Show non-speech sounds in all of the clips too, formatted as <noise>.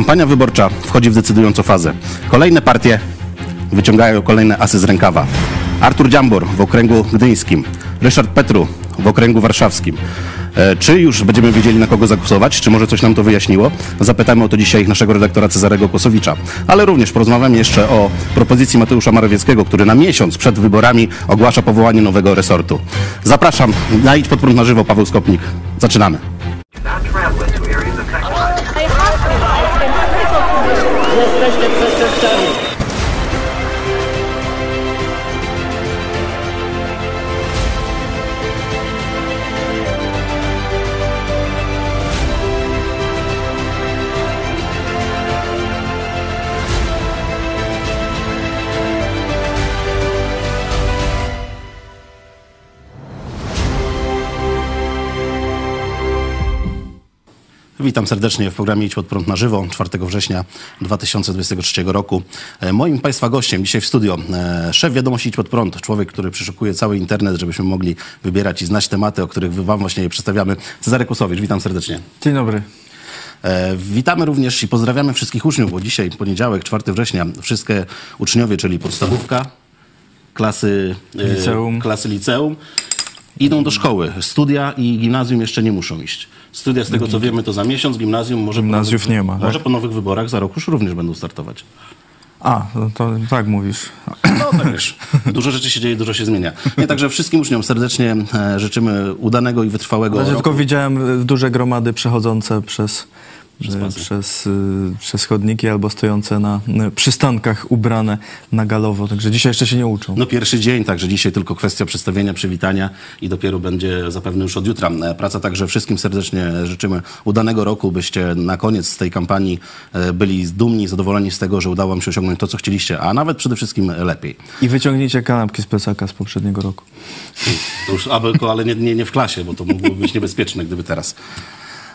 Kampania wyborcza wchodzi w decydującą fazę. Kolejne partie wyciągają kolejne asy z rękawa. Artur Dziambor w okręgu gdyńskim, Ryszard Petru w okręgu warszawskim. E, Czy już będziemy wiedzieli, na kogo zagłosować? Czy może coś nam to wyjaśniło? Zapytamy o to dzisiaj naszego redaktora Cezarego Kłosowicza. Ale również porozmawiamy jeszcze o propozycji Mateusza Morawieckiego, który na miesiąc przed wyborami ogłasza powołanie nowego resortu. Zapraszam na Idź pod prąd na żywo, Paweł Skopnik. Zaczynamy. Witam serdecznie w programie Idź pod prąd na żywo 4 września 2023 roku. E, Moim Państwa gościem dzisiaj w studio e, szef wiadomości Idź pod prąd, człowiek, który przeszukuje cały internet, żebyśmy mogli wybierać i znać tematy, o których Wam właśnie przedstawiamy. Cezary Kłosowicz, witam serdecznie. Dzień dobry. E, Witamy również i pozdrawiamy wszystkich uczniów, bo dzisiaj poniedziałek, 4 września, wszystkie uczniowie, czyli podstawówka, klasy Liceum. klasy liceum idą do szkoły. Studia i gimnazjum jeszcze nie muszą iść. Studia, z tego co wiemy, to za miesiąc, gimnazjum może... Gimnazjów nowych- nie ma, tak? Może po nowych wyborach za rok już również będą startować. A, no to tak mówisz. No tak wiesz, dużo rzeczy się dzieje, dużo się zmienia. Nie, także wszystkim uczniom serdecznie e, życzymy udanego i wytrwałego Ja tylko widziałem y, duże gromady przechodzące przez, Przez przez, y, przez chodniki albo stojące na y, przystankach ubrane na galowo, także dzisiaj jeszcze się nie uczą. No pierwszy dzień, także dzisiaj tylko kwestia przedstawienia, przywitania i dopiero będzie zapewne już od jutra e, praca. Także wszystkim serdecznie życzymy udanego roku, byście na koniec tej kampanii e, byli dumni, zadowoleni z tego, że udało wam się osiągnąć to, co chcieliście, a nawet przede wszystkim lepiej. I wyciągnijcie kanapki z plecaka z poprzedniego roku. To już, ale nie, nie, nie w klasie, bo to mogłoby być niebezpieczne, gdyby teraz.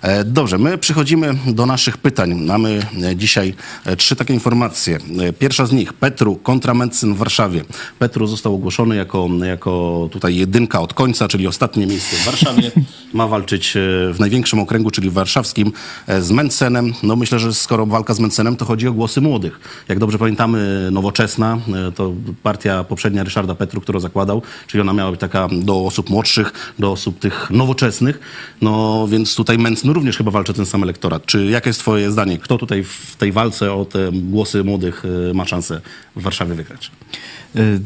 E, Dobrze, my przychodzimy do naszych pytań. Mamy e, dzisiaj e, trzy takie informacje. Pierwsza z nich, Petru kontra Mencyn w Warszawie. Petru został ogłoszony jako, jako tutaj jedynka od końca, czyli ostatnie miejsce w Warszawie. Ma walczyć w największym okręgu, czyli warszawskim, e, z Mencenem. No myślę, że skoro walka z Mencenem, to chodzi o głosy młodych. Jak dobrze pamiętamy, Nowoczesna, to partia poprzednia Ryszarda Petru, którą zakładał, czyli ona miała być taka do osób młodszych, do osób tych nowoczesnych. No więc tutaj Mencen również chyba walczy ten sam elektorat. Czy jakie jest twoje zdanie? Kto tutaj w tej walce o te głosy młodych e, ma szansę w Warszawie wygrać? Y,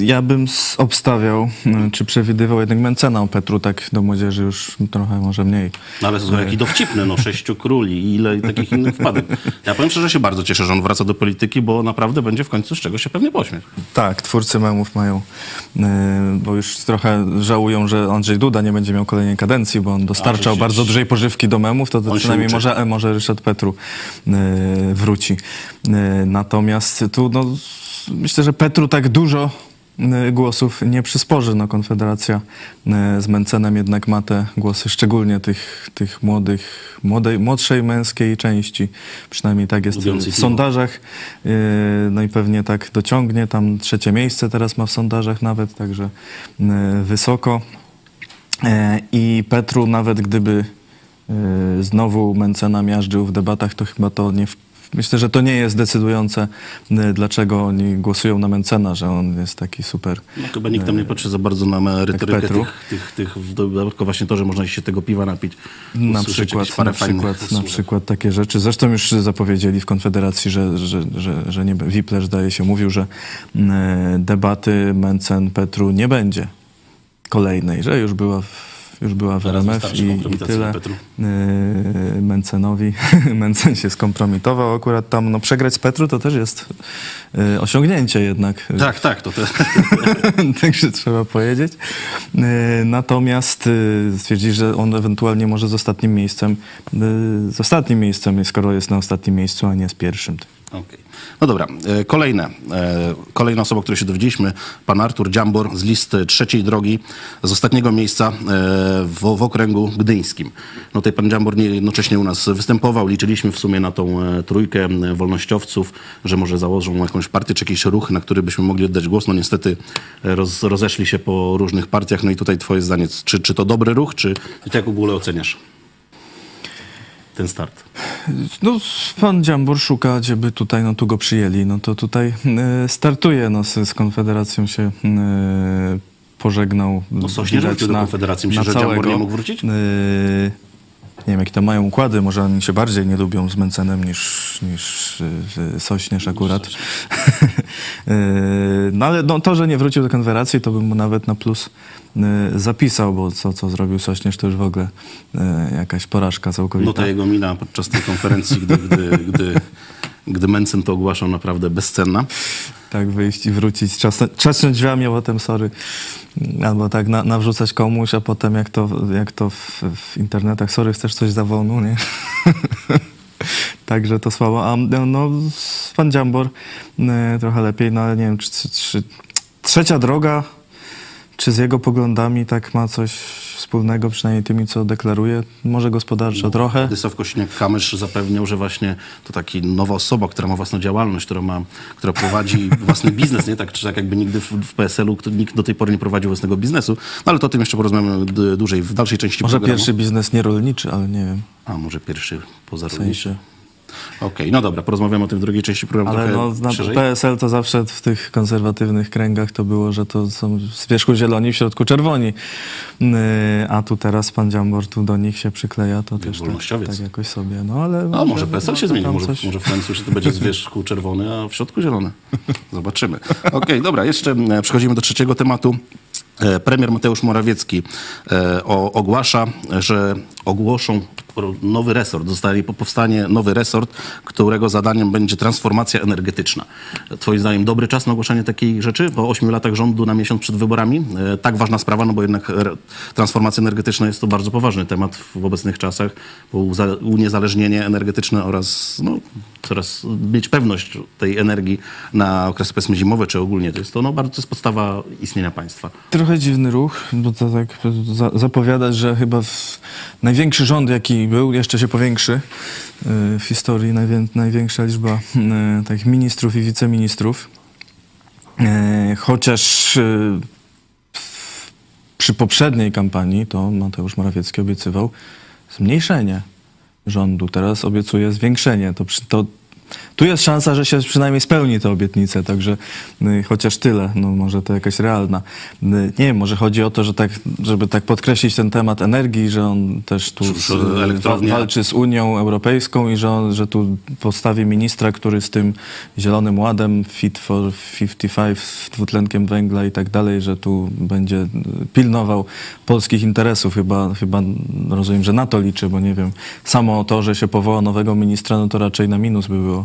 y, Ja bym obstawiał, y, czy przewidywał jednak Mencena, Petru tak do młodzieży już trochę może mniej. No ale to jaki dowcipny, no sześciu króli i ile takich innych wpadek. Ja powiem szczerze, że się bardzo cieszę, że on wraca do polityki, bo naprawdę będzie w końcu z czego się pewnie pośmiać. Tak, twórcy memów mają, bo już trochę żałują, że Andrzej Duda nie będzie miał kolejnej kadencji, bo on dostarczał bardzo dużej pożywki do memów, to, to przynajmniej uczy. może, e, może Ryszard Petru wróci. Natomiast tu no, myślę, że Petru tak dużo y, głosów nie przysporzy. No, Konfederacja y, z Mencenem jednak ma te głosy, szczególnie tych, tych młodych, młodej, młodszej męskiej części. Przynajmniej tak jest w sondażach. Yy, No i pewnie tak dociągnie. Tam trzecie miejsce teraz ma w sondażach nawet, także wysoko. Yy, I Petru nawet gdyby znowu Mencena miażdżył w debatach, to chyba to nie... W... Myślę, że to nie jest decydujące, yy, dlaczego oni głosują na Mencena, że on jest taki super. No chyba nikt tam nie patrzy za bardzo na merytorykę tych, tych, tych, dodatkowo właśnie to, że można się tego piwa napić. Na przykład, na, przykład, na przykład takie rzeczy. Zresztą już zapowiedzieli w Konfederacji, że, że, że, że nie, Wipler zdaje się mówił, że mm, debaty Mencen-Petru nie będzie kolejnej, że już była w, już była w Teraz RMF i, i tyle. Yy, Mencenowi, <laughs> Mencen się skompromitował akurat tam, no przegrać z Petru to też jest yy, osiągnięcie jednak. Tak, tak, to te, <laughs> Także trzeba powiedzieć. Yy, Natomiast yy, że on ewentualnie może z ostatnim miejscem, yy, z ostatnim miejscem, skoro jest na ostatnim miejscu, a nie z pierwszym. Okej. No dobra, e, kolejne. E, Kolejna osoba, o której się dowiedzieliśmy, pan Artur Dziambor z listy trzeciej drogi, z ostatniego miejsca e, w, w okręgu gdyńskim. No tutaj pan Dziambor nie, jednocześnie u nas występował, liczyliśmy w sumie na tą trójkę wolnościowców, że może założą jakąś partię czy jakiś ruch, na który byśmy mogli oddać głos. No niestety roz, rozeszli się po różnych partiach, no i tutaj twoje zdanie, czy, czy to dobry ruch, czy jak w ogóle oceniasz ten start? No, pan Dziambor szuka, gdzieby tutaj, no tu go przyjęli, no to tutaj e, startuje, no z, z Konfederacją się e, pożegnał. No Sośnierz wrócił do Konfederacji. Myślisz, że Dziambor nie mógł wrócić? Nie wiem, jakie to mają układy, może oni się bardziej nie lubią z Mencenem niż, niż e, Sośnierz akurat. <laughs> E, no ale no, to, że nie wrócił do Konfederacji, to bym mu nawet na plus e, zapisał, bo co, co zrobił Sośnierz, to już w ogóle jakaś porażka całkowita. No ta jego mina podczas tej konferencji, gdy, gdy, gdy, gdy Mencen to ogłaszał, naprawdę bezcenna. Tak, wyjść i wrócić, trzasnąć drzwiami, a potem sorry. Albo tak na, nawrzucać komuś, a potem jak to, jak to w, w internetach, sorry, chcesz coś za wolną, nie? <laughs> Także to słabo. A no, pan Dziambor e, trochę lepiej, no ale nie wiem, czy, czy, czy trzecia droga, czy z jego poglądami tak ma coś wspólnego, przynajmniej tymi, co deklaruje? Może gospodarczo trochę. Władysław Kośniak-Kamysz zapewniał, że właśnie to taki nowa osoba, która ma własną działalność, która, ma, która prowadzi <laughs> własny biznes, nie? Tak, czy tak jakby nigdy w, w PSL-u nikt do tej pory nie prowadził własnego biznesu. No ale to o tym jeszcze porozmawiamy dłużej w dalszej części Może programu. pierwszy biznes nie rolniczy, ale nie wiem. A może pierwszy poza Okej, no dobra, porozmawiamy o tym w drugiej części programu Ale no, na szerzej. PSL to zawsze w tych konserwatywnych kręgach to było, że to są z wierzchu zieloni, w środku czerwoni. Yy, A tu teraz pan Dziambor tu do nich się przykleja, to też tak, tak jakoś sobie. No ale A może PSL się zmieni, może, coś- może w końcu się to będzie z <laughs> wierzchu czerwony, a w środku zielony. Zobaczymy. Okej, dobra, jeszcze e, przechodzimy do trzeciego tematu. E, Premier Mateusz Morawiecki e, ogłasza, że ogłoszą nowy resort, zostali, po- powstanie nowy resort, którego zadaniem będzie transformacja energetyczna. Twoim zdaniem dobry czas na ogłaszanie takiej rzeczy? Po ośmiu latach rządu na miesiąc przed wyborami? E, Tak ważna sprawa, no bo jednak transformacja energetyczna jest to bardzo poważny temat w obecnych czasach, bo uniezależnienie energetyczne oraz no, coraz mieć pewność tej energii na okresy powiedzmy zimowe czy ogólnie. To jest to no, bardzo to jest podstawa istnienia państwa. Trochę dziwny ruch, bo to tak za, zapowiadać, że chyba największy rząd, jaki był, jeszcze się powiększy yy, w historii, najwię, największa liczba yy, takich ministrów i wiceministrów. Yy, chociaż przy poprzedniej kampanii to Mateusz Morawiecki obiecywał zmniejszenie rządu. Teraz obiecuje zwiększenie. To, to, tu jest szansa, że się przynajmniej spełni te obietnice, także y, chociaż tyle, no może to jakaś realna. Y, nie wiem, może chodzi o to, że tak, żeby tak podkreślić ten temat energii, że on też tu z, y, walczy z Unią Europejską i że, on, że tu postawi ministra, który z tym zielonym ładem Fit for 55 z dwutlenkiem węgla i tak dalej, że tu będzie pilnował polskich interesów. Chyba, chyba rozumiem, że na to liczy, bo nie wiem, samo to, że się powoła nowego ministra, no to raczej na minus by było.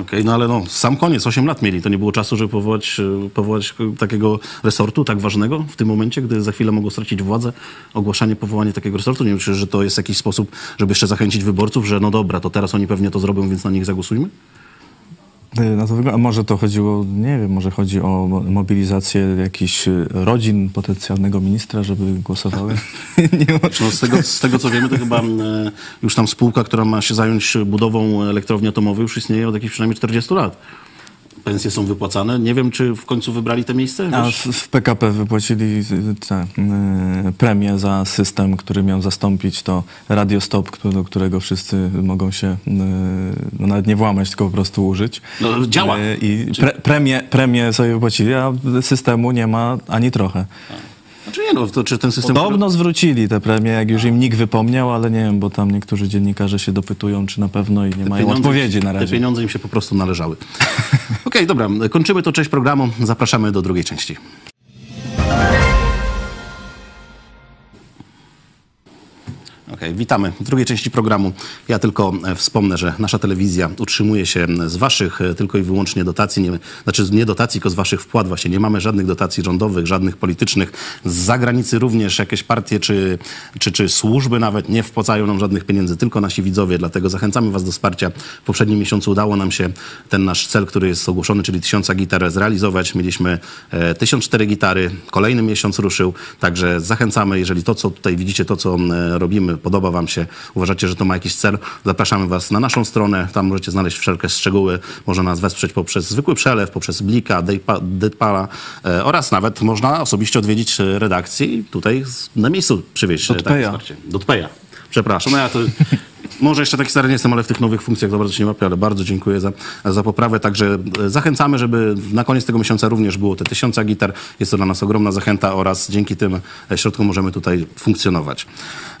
Okej, no ale no, sam koniec, 8 lat mieli. To nie było czasu, żeby powołać, e, powołać takiego resortu tak ważnego w tym momencie, gdy za chwilę mogą stracić władzę. Ogłaszanie, powołanie takiego resortu. Nie czy że to jest jakiś sposób, żeby jeszcze zachęcić wyborców, że no dobra, to teraz oni pewnie to zrobią, więc na nich zagłosujmy? Y, Na to wygląda. A może to chodziło, nie wiem, może chodzi o mo- mobilizację jakichś y, rodzin potencjalnego ministra, żeby głosowały? <laughs> nie ma. No, z, tego, z tego co wiemy, to chyba e, już tam spółka, która ma się zająć budową elektrowni atomowej, już istnieje od jakichś przynajmniej 40 lat. Pensje są wypłacane. Nie wiem, czy w końcu wybrali te miejsce? A w PKP wypłacili y, te, y, premię za system, który miał zastąpić to radiostop, któ- do którego wszyscy mogą się y, no nawet nie włamać, tylko po prostu użyć. No, działa. I pre, premię, premię sobie wypłacili, a systemu nie ma ani trochę. Znaczy nie, no, to, czy ten system... Podobno zwrócili te premie, jak już im nikt wypomniał, ale nie wiem, bo tam niektórzy dziennikarze się dopytują, czy na pewno i nie mają pieniądze- odpowiedzi na Te razie. pieniądze im się po prostu należały. <laughs> Okej, dobra, kończymy to część programu. Zapraszamy do drugiej części. Witamy w drugiej części programu. Ja tylko e, wspomnę, że nasza telewizja utrzymuje się z waszych e, tylko i wyłącznie dotacji, nie, znaczy nie dotacji, tylko z waszych wpłat właśnie. Nie mamy żadnych dotacji rządowych, żadnych politycznych. Z zagranicy również jakieś partie czy, czy, czy służby nawet nie wpłacają nam żadnych pieniędzy, tylko nasi widzowie. Dlatego zachęcamy was do wsparcia. W poprzednim miesiącu udało nam się ten nasz cel, który jest ogłoszony, czyli tysiąca gitar zrealizować. Mieliśmy e, 1004 gitary. Kolejny miesiąc ruszył. Także zachęcamy, jeżeli to, co tutaj widzicie, to, co e, robimy, podoba wam się, uważacie, że to ma jakiś cel, zapraszamy was na naszą stronę. Tam możecie znaleźć wszelkie szczegóły. Można nas wesprzeć poprzez zwykły przelew, poprzez Blika, Deadpala e, oraz nawet można osobiście odwiedzić redakcję i tutaj z- na miejscu przywieźć e, takie Dotpeja. wsparcie. Dotpeja. Przepraszam, no ja to... <laughs> Może jeszcze taki stary nie jestem, ale w tych nowych funkcjach za bardzo się nie łapię, ale bardzo dziękuję za, za poprawę. Także e, zachęcamy, żeby na koniec tego miesiąca również było te tysiąca gitar. Jest to dla nas ogromna zachęta oraz dzięki tym e, środkom możemy tutaj funkcjonować.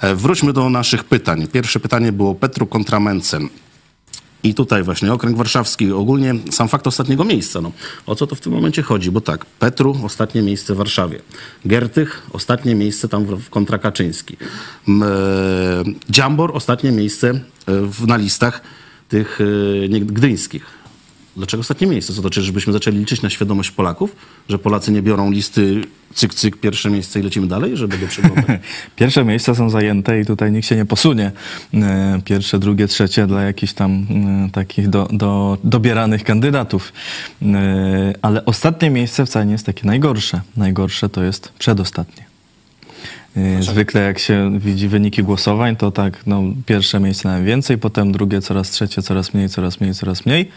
E, Wróćmy do naszych pytań. Pierwsze pytanie było Petru kontra Mencen. I tutaj właśnie okręg warszawski, ogólnie sam fakt ostatniego miejsca. No, o co to w tym momencie chodzi? Bo tak, Petru ostatnie miejsce w Warszawie, Gertych ostatnie miejsce tam w, kontra Kaczyński, e, Dziambor ostatnie miejsce e, w, na listach tych e, gdyńskich. Dlaczego ostatnie miejsce? Co to, czy żebyśmy zaczęli liczyć na świadomość Polaków, że Polacy nie biorą listy cyk, cyk, pierwsze miejsce i lecimy dalej, żeby go przeglądać? <laughs> Pierwsze miejsca są zajęte i tutaj nikt się nie posunie. E, Pierwsze, drugie, trzecie dla jakichś tam e, takich do, do, dobieranych kandydatów. E, Ale ostatnie miejsce wcale nie jest takie najgorsze. Najgorsze to jest przedostatnie. Zwykle jak się widzi wyniki głosowań, to tak, no, pierwsze miejsce najwięcej, potem drugie coraz trzecie, coraz mniej, coraz mniej, coraz mniej.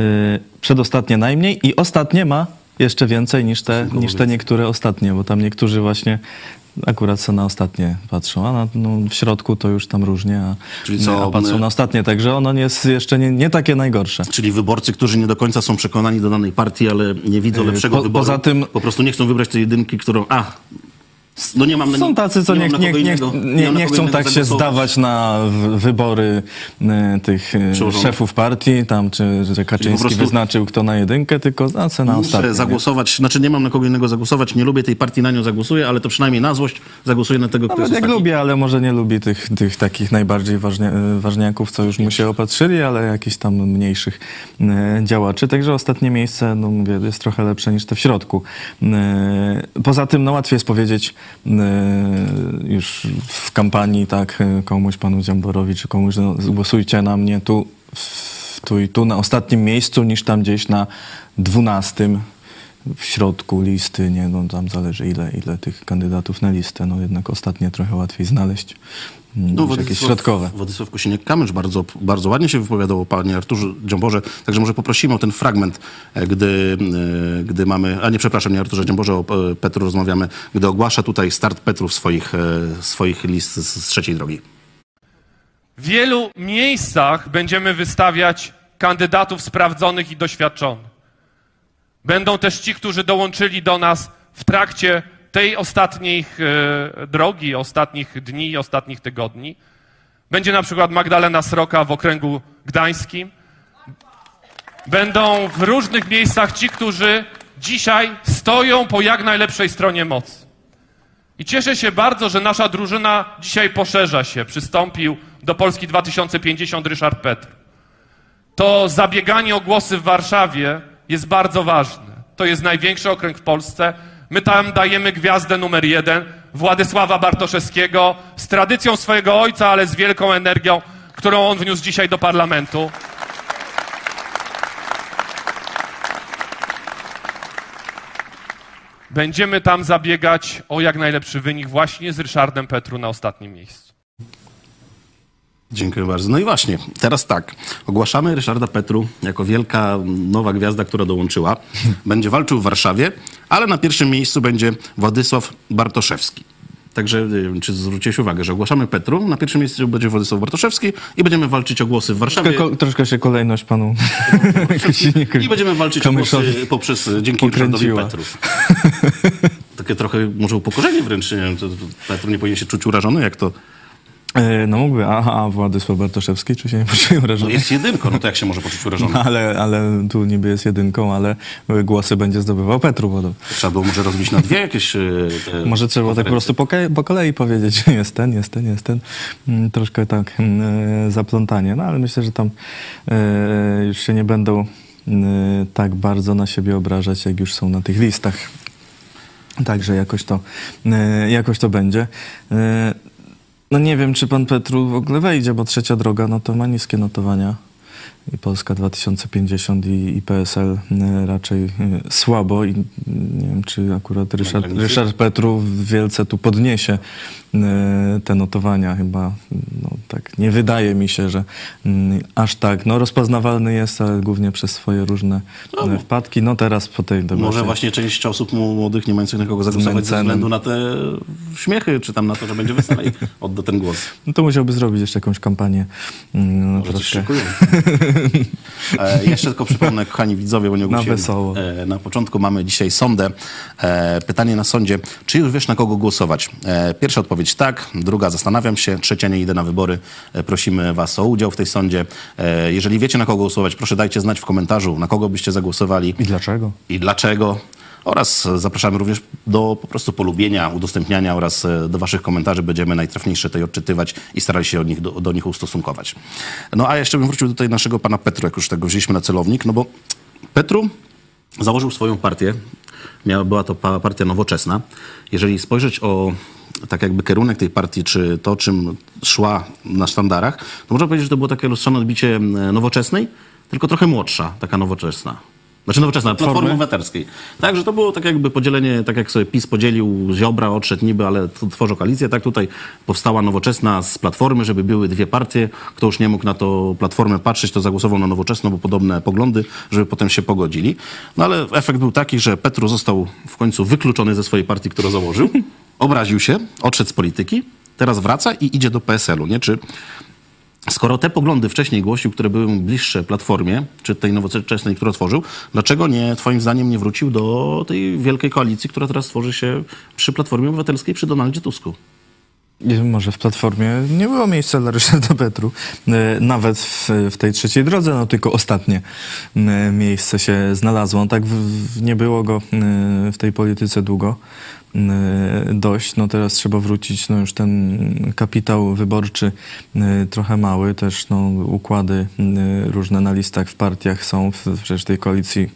E, Przedostatnie najmniej i ostatnie ma jeszcze więcej niż te, niż te niektóre ostatnie, bo tam niektórzy właśnie akurat co na ostatnie patrzą, a na, no, w środku to już tam różnie, a, Czyli co, a patrzą my- na ostatnie, także ono jest jeszcze nie, nie takie najgorsze. Czyli wyborcy, którzy nie do końca są przekonani do danej partii, ale nie widzą Yy, lepszego po- wyboru. poza tym- Po prostu nie chcą wybrać tej jedynki, którą... A, no nie mam na Są tacy, co nie, nie, nie, nie, nie chcą tak się zdawać na wybory e, tych e, szefów partii, tam czy że Kaczyński wyznaczył kto na jedynkę, tylko na Muszę ostatnie. nie? zagłosować, znaczy nie mam na kogo innego zagłosować, nie lubię tej partii, na nią zagłosuję, ale to przynajmniej na złość zagłosuję na tego, kto Nawet jest jak lubię, ale może nie lubi tych, tych takich najbardziej ważnia, e, ważniaków, co już mu się opatrzyli, ale jakichś tam mniejszych działaczy. Także ostatnie miejsce, no mówię, jest trochę lepsze niż te w środku. Poza tym, no łatwiej jest powiedzieć już w kampanii, tak, e, komuś, panu Dziamborowi, czy komuś, no, głosujcie na mnie tu, tu i tu, na ostatnim miejscu, niż tam gdzieś na dwunastym w środku listy, nie, no tam zależy ile, ile tych kandydatów na listę, no jednak ostatnie trochę łatwiej znaleźć No, niż jakieś środkowe. Władysław Kosiniak-Kamysz bardzo, bardzo ładnie się wypowiadał o panie Arturze Dziąborze, także może poprosimy o ten fragment, e, gdy, e, gdy mamy, a nie przepraszam, nie Arturze Dziąborze, o e, Petru rozmawiamy, gdy ogłasza tutaj start Petru w swoich, swoich list z, z trzeciej drogi. W wielu miejscach będziemy wystawiać kandydatów sprawdzonych i doświadczonych. Będą też ci, którzy dołączyli do nas w trakcie tej ostatniej e, drogi, ostatnich dni, ostatnich tygodni. Będzie na przykład Magdalena Sroka w okręgu gdańskim. Będą w różnych miejscach ci, którzy dzisiaj stoją po jak najlepszej stronie mocy. I cieszę się bardzo, że nasza drużyna dzisiaj poszerza się. Przystąpił do Polski 2050 Ryszard Petr. To zabieganie o głosy w Warszawie jest bardzo ważne. To jest największy okręg w Polsce. My tam dajemy gwiazdę numer jeden Władysława Bartoszewskiego z tradycją swojego ojca, ale z wielką energią, którą on wniósł dzisiaj do parlamentu. Będziemy tam zabiegać o jak najlepszy wynik właśnie z Ryszardem Petru na ostatnim miejscu. Dziękuję bardzo. No i właśnie, teraz tak. Ogłaszamy Ryszarda Petru jako wielka nowa gwiazda, która dołączyła. <laughs> Będzie walczył w Warszawie, ale na pierwszym miejscu będzie Władysław Bartoszewski. Także wiem, czy zwróciłeś uwagę, że ogłaszamy Petru, na pierwszym miejscu będzie Władysław Bartoszewski i będziemy walczyć o głosy w Warszawie. Troszkę, troszkę się kolejność panu <laughs> I będziemy walczyć o głosy poprzez dzięki Ryszardowi. Petru. <laughs> Takie trochę może upokorzenie wręcz, nie wiem, Petru nie powinien się czuć urażony, jak to No mógłby, aha, a Władysław Bartoszewski, czy się nie poczuł no urażony? jest jedynką, no to jak się może poczuć urażony? <laughs> Ale, ale tu niby jest jedynką, ale głosy będzie zdobywał Petru. Trzeba było może rozbić na dwie jakieś... e, te Może trzeba tak po prostu po, po kolei powiedzieć, <laughs> jest ten, jest ten, jest ten. Mm, Troszkę tak mm, e, zaplątanie, no ale myślę, że tam e, już się nie będą e, tak bardzo na siebie obrażać, jak już są na tych listach. Także jakoś to, e, jakoś to będzie. No nie wiem, czy pan Petru w ogóle wejdzie, bo trzecia droga, no to ma niskie notowania. I Polska 2050 i, i PSL e, raczej e, słabo i nie wiem, czy akurat Ryszard? Ryszard Petru wielce tu podniesie e, te notowania. Chyba no, tak nie wydaje mi się, że mm, aż tak, no rozpoznawalny jest, ale głównie przez swoje różne e, wpadki. No teraz po tej debacie. Może właśnie część osób młodych nie mających na kogo zagłosować ze względu na te śmiechy, czy tam na to, że będzie weselej, odda ten głos. No to musiałby zrobić jeszcze jakąś kampanię. coś troszkę. <laughs> E, jeszcze tylko przypomnę, kochani widzowie, bo nie ogłosiłem. wesoło. E, na początku mamy dzisiaj sądę. E, pytanie na sądzie. Czy już wiesz, na kogo głosować? Pierwsza odpowiedź tak, druga zastanawiam się, trzecia nie idę na wybory. Prosimy was o udział w tej sądzie. Jeżeli wiecie, na kogo głosować, proszę dajcie znać w komentarzu, na kogo byście zagłosowali I dlaczego? i dlaczego. Oraz zapraszamy również do po prostu polubienia, udostępniania oraz e, do waszych komentarzy. Będziemy najtrafniejsze tutaj odczytywać i starali się od nich, do, do nich ustosunkować. No a jeszcze bym wrócił do tutaj naszego pana Petru, jak już tego wzięliśmy na celownik, no bo Petru założył swoją partię. Miała, była to pa- partia nowoczesna. Jeżeli spojrzeć o tak jakby kierunek tej partii, czy to, czym szła na sztandarach, to można powiedzieć, że to było takie lustrzane odbicie e, nowoczesnej, tylko trochę młodsza, taka nowoczesna. Znaczy nowoczesna, Platformy Obywatelskiej. Tak, że to było tak jakby podzielenie, tak jak sobie PiS podzielił Ziobra, odszedł niby, ale t- tworzą koalicję, tak tutaj powstała nowoczesna z Platformy, żeby były dwie partie. Kto już nie mógł na to Platformę patrzeć, to zagłosował na nowoczesną, bo podobne poglądy, żeby potem się pogodzili. No ale efekt był taki, że Petru został w końcu wykluczony ze swojej partii, którą założył, <laughs> obraził się, odszedł z polityki, teraz wraca i idzie do PSL-u, nie? Czy Skoro te poglądy wcześniej głosił, które były bliższe Platformie, czy tej nowoczesnej, którą tworzył, dlaczego nie, twoim zdaniem, nie wrócił do tej wielkiej koalicji, która teraz tworzy się przy Platformie Obywatelskiej, przy Donaldzie Tusku? Może w Platformie nie było miejsca dla Ryszarda Petru. E, Nawet w, w tej trzeciej drodze, no tylko ostatnie miejsce się znalazło. Tak w, nie było go w tej polityce długo. Dość, no teraz trzeba wrócić, no już ten kapitał wyborczy trochę mały, też no układy różne na listach w partiach są, w, przecież tej koalicji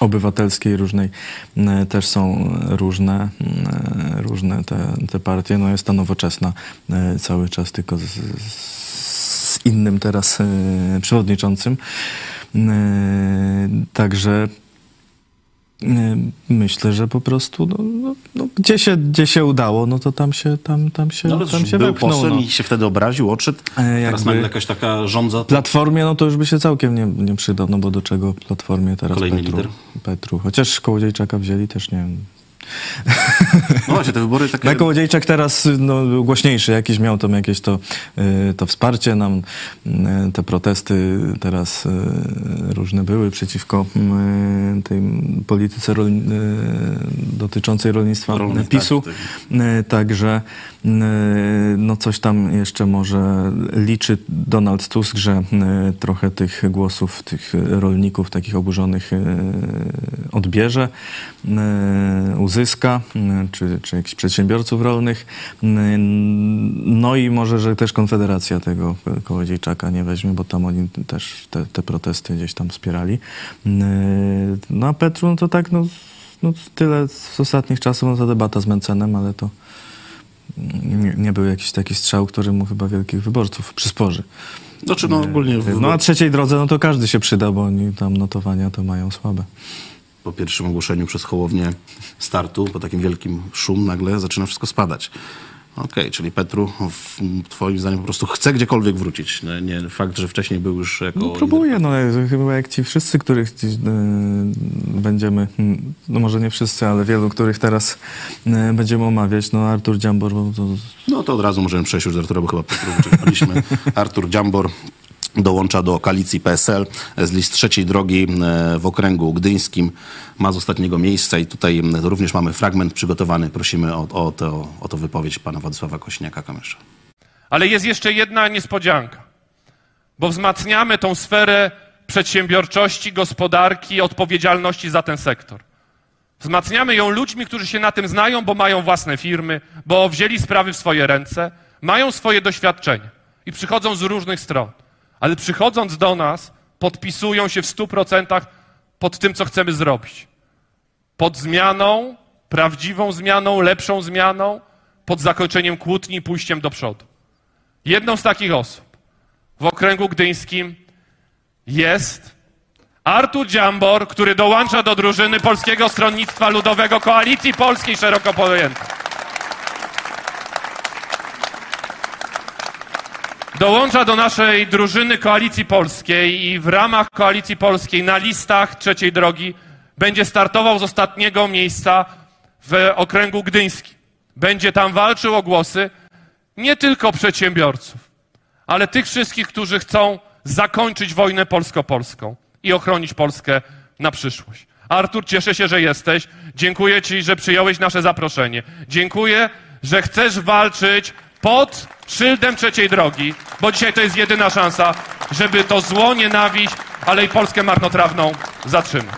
obywatelskiej różnej e, też są różne, e, różne te, te partie. No jest ta nowoczesna e, cały czas, tylko z, z innym teraz przewodniczącym. Także myślę, że po prostu no, no, no, gdzie, się, gdzie się udało, no to tam się, tam, tam się, No, tam się był wepchnął. posłem No. i się wtedy obraził, odszedł. E, Teraz nagle jakaś taka żądza. Platformie, no to już by się całkiem nie, nie przydał, no bo do czego Platformie teraz Kolejny Petru, lider. Petru. Chociaż Kołodziejczaka wzięli, też nie wiem. No właśnie, te wybory takie... Kołodziejczak teraz no, był głośniejszy, jakiś miał tam jakieś to, y, to wsparcie nam, y, te protesty teraz y, różne były przeciwko tej polityce rol, dotyczącej rolnictwa Rolnych, PiSu. tak, Y, Także no coś tam jeszcze może liczy Donald Tusk, że trochę tych głosów tych rolników takich oburzonych odbierze, uzyska, y, czy, czy jakichś przedsiębiorców rolnych. Y, No i może, że też Konfederacja tego Kołodziejczaka nie weźmie, bo tam oni też te, te protesty gdzieś tam wspierali. Y, No a Petru, no to tak, no, no tyle z ostatnich czasów, no to debata z Mencenem, ale to nie, nie był jakiś taki strzał, który mu chyba wielkich wyborców przysporzy. Znaczy, no ogólnie w, No a trzeciej drodze, no to każdy się przyda, bo oni tam notowania to mają słabe. Po pierwszym ogłoszeniu przez Hołownię startu, po takim wielkim szum, nagle zaczyna wszystko spadać. Okej, czyli Petru w, twoim zdaniem po prostu chce gdziekolwiek wrócić. Nie, nie fakt, że wcześniej był już jako... No próbuję, no chyba jak ci wszyscy, których e, będziemy, mm, no może nie wszyscy, ale wielu, których teraz e, będziemy omawiać, no Artur Dziambor, bo to No to od razu możemy przejść już do Artura, bo chyba Petru wyczerpaliśmy. <laughs> Artur Dziambor dołącza do koalicji PSL z list trzeciej drogi e, w okręgu gdyńskim. Ma z ostatniego miejsca i tutaj również mamy fragment przygotowany. Prosimy o, o, to, o to wypowiedź pana Władysława Kośniaka-Kamysza. Ale jest jeszcze jedna niespodzianka, bo wzmacniamy tą sferę przedsiębiorczości, gospodarki, odpowiedzialności za ten sektor. Wzmacniamy ją ludźmi, którzy się na tym znają, bo mają własne firmy, bo wzięli sprawy w swoje ręce, mają swoje doświadczenia i przychodzą z różnych stron. Ale przychodząc do nas, podpisują się w stu procentach pod tym, co chcemy zrobić. Pod zmianą, prawdziwą zmianą, lepszą zmianą, pod zakończeniem kłótni i pójściem do przodu. Jedną z takich osób w okręgu gdyńskim jest Artur Dziambor, który dołącza do drużyny Polskiego Stronnictwa Ludowego Koalicji Polskiej szeroko pojętej. Dołącza do naszej drużyny Koalicji Polskiej i w ramach Koalicji Polskiej na listach trzeciej drogi będzie startował z ostatniego miejsca w okręgu gdyńskim. Będzie tam walczył o głosy nie tylko przedsiębiorców, ale tych wszystkich, którzy chcą zakończyć wojnę polsko-polską i ochronić Polskę na przyszłość. Artur, cieszę się, że jesteś. Dziękuję Ci, że przyjąłeś nasze zaproszenie. Dziękuję, że chcesz walczyć pod szyldem trzeciej drogi, bo dzisiaj to jest jedyna szansa, żeby to zło, nienawiść, ale i Polskę marnotrawną zatrzymać.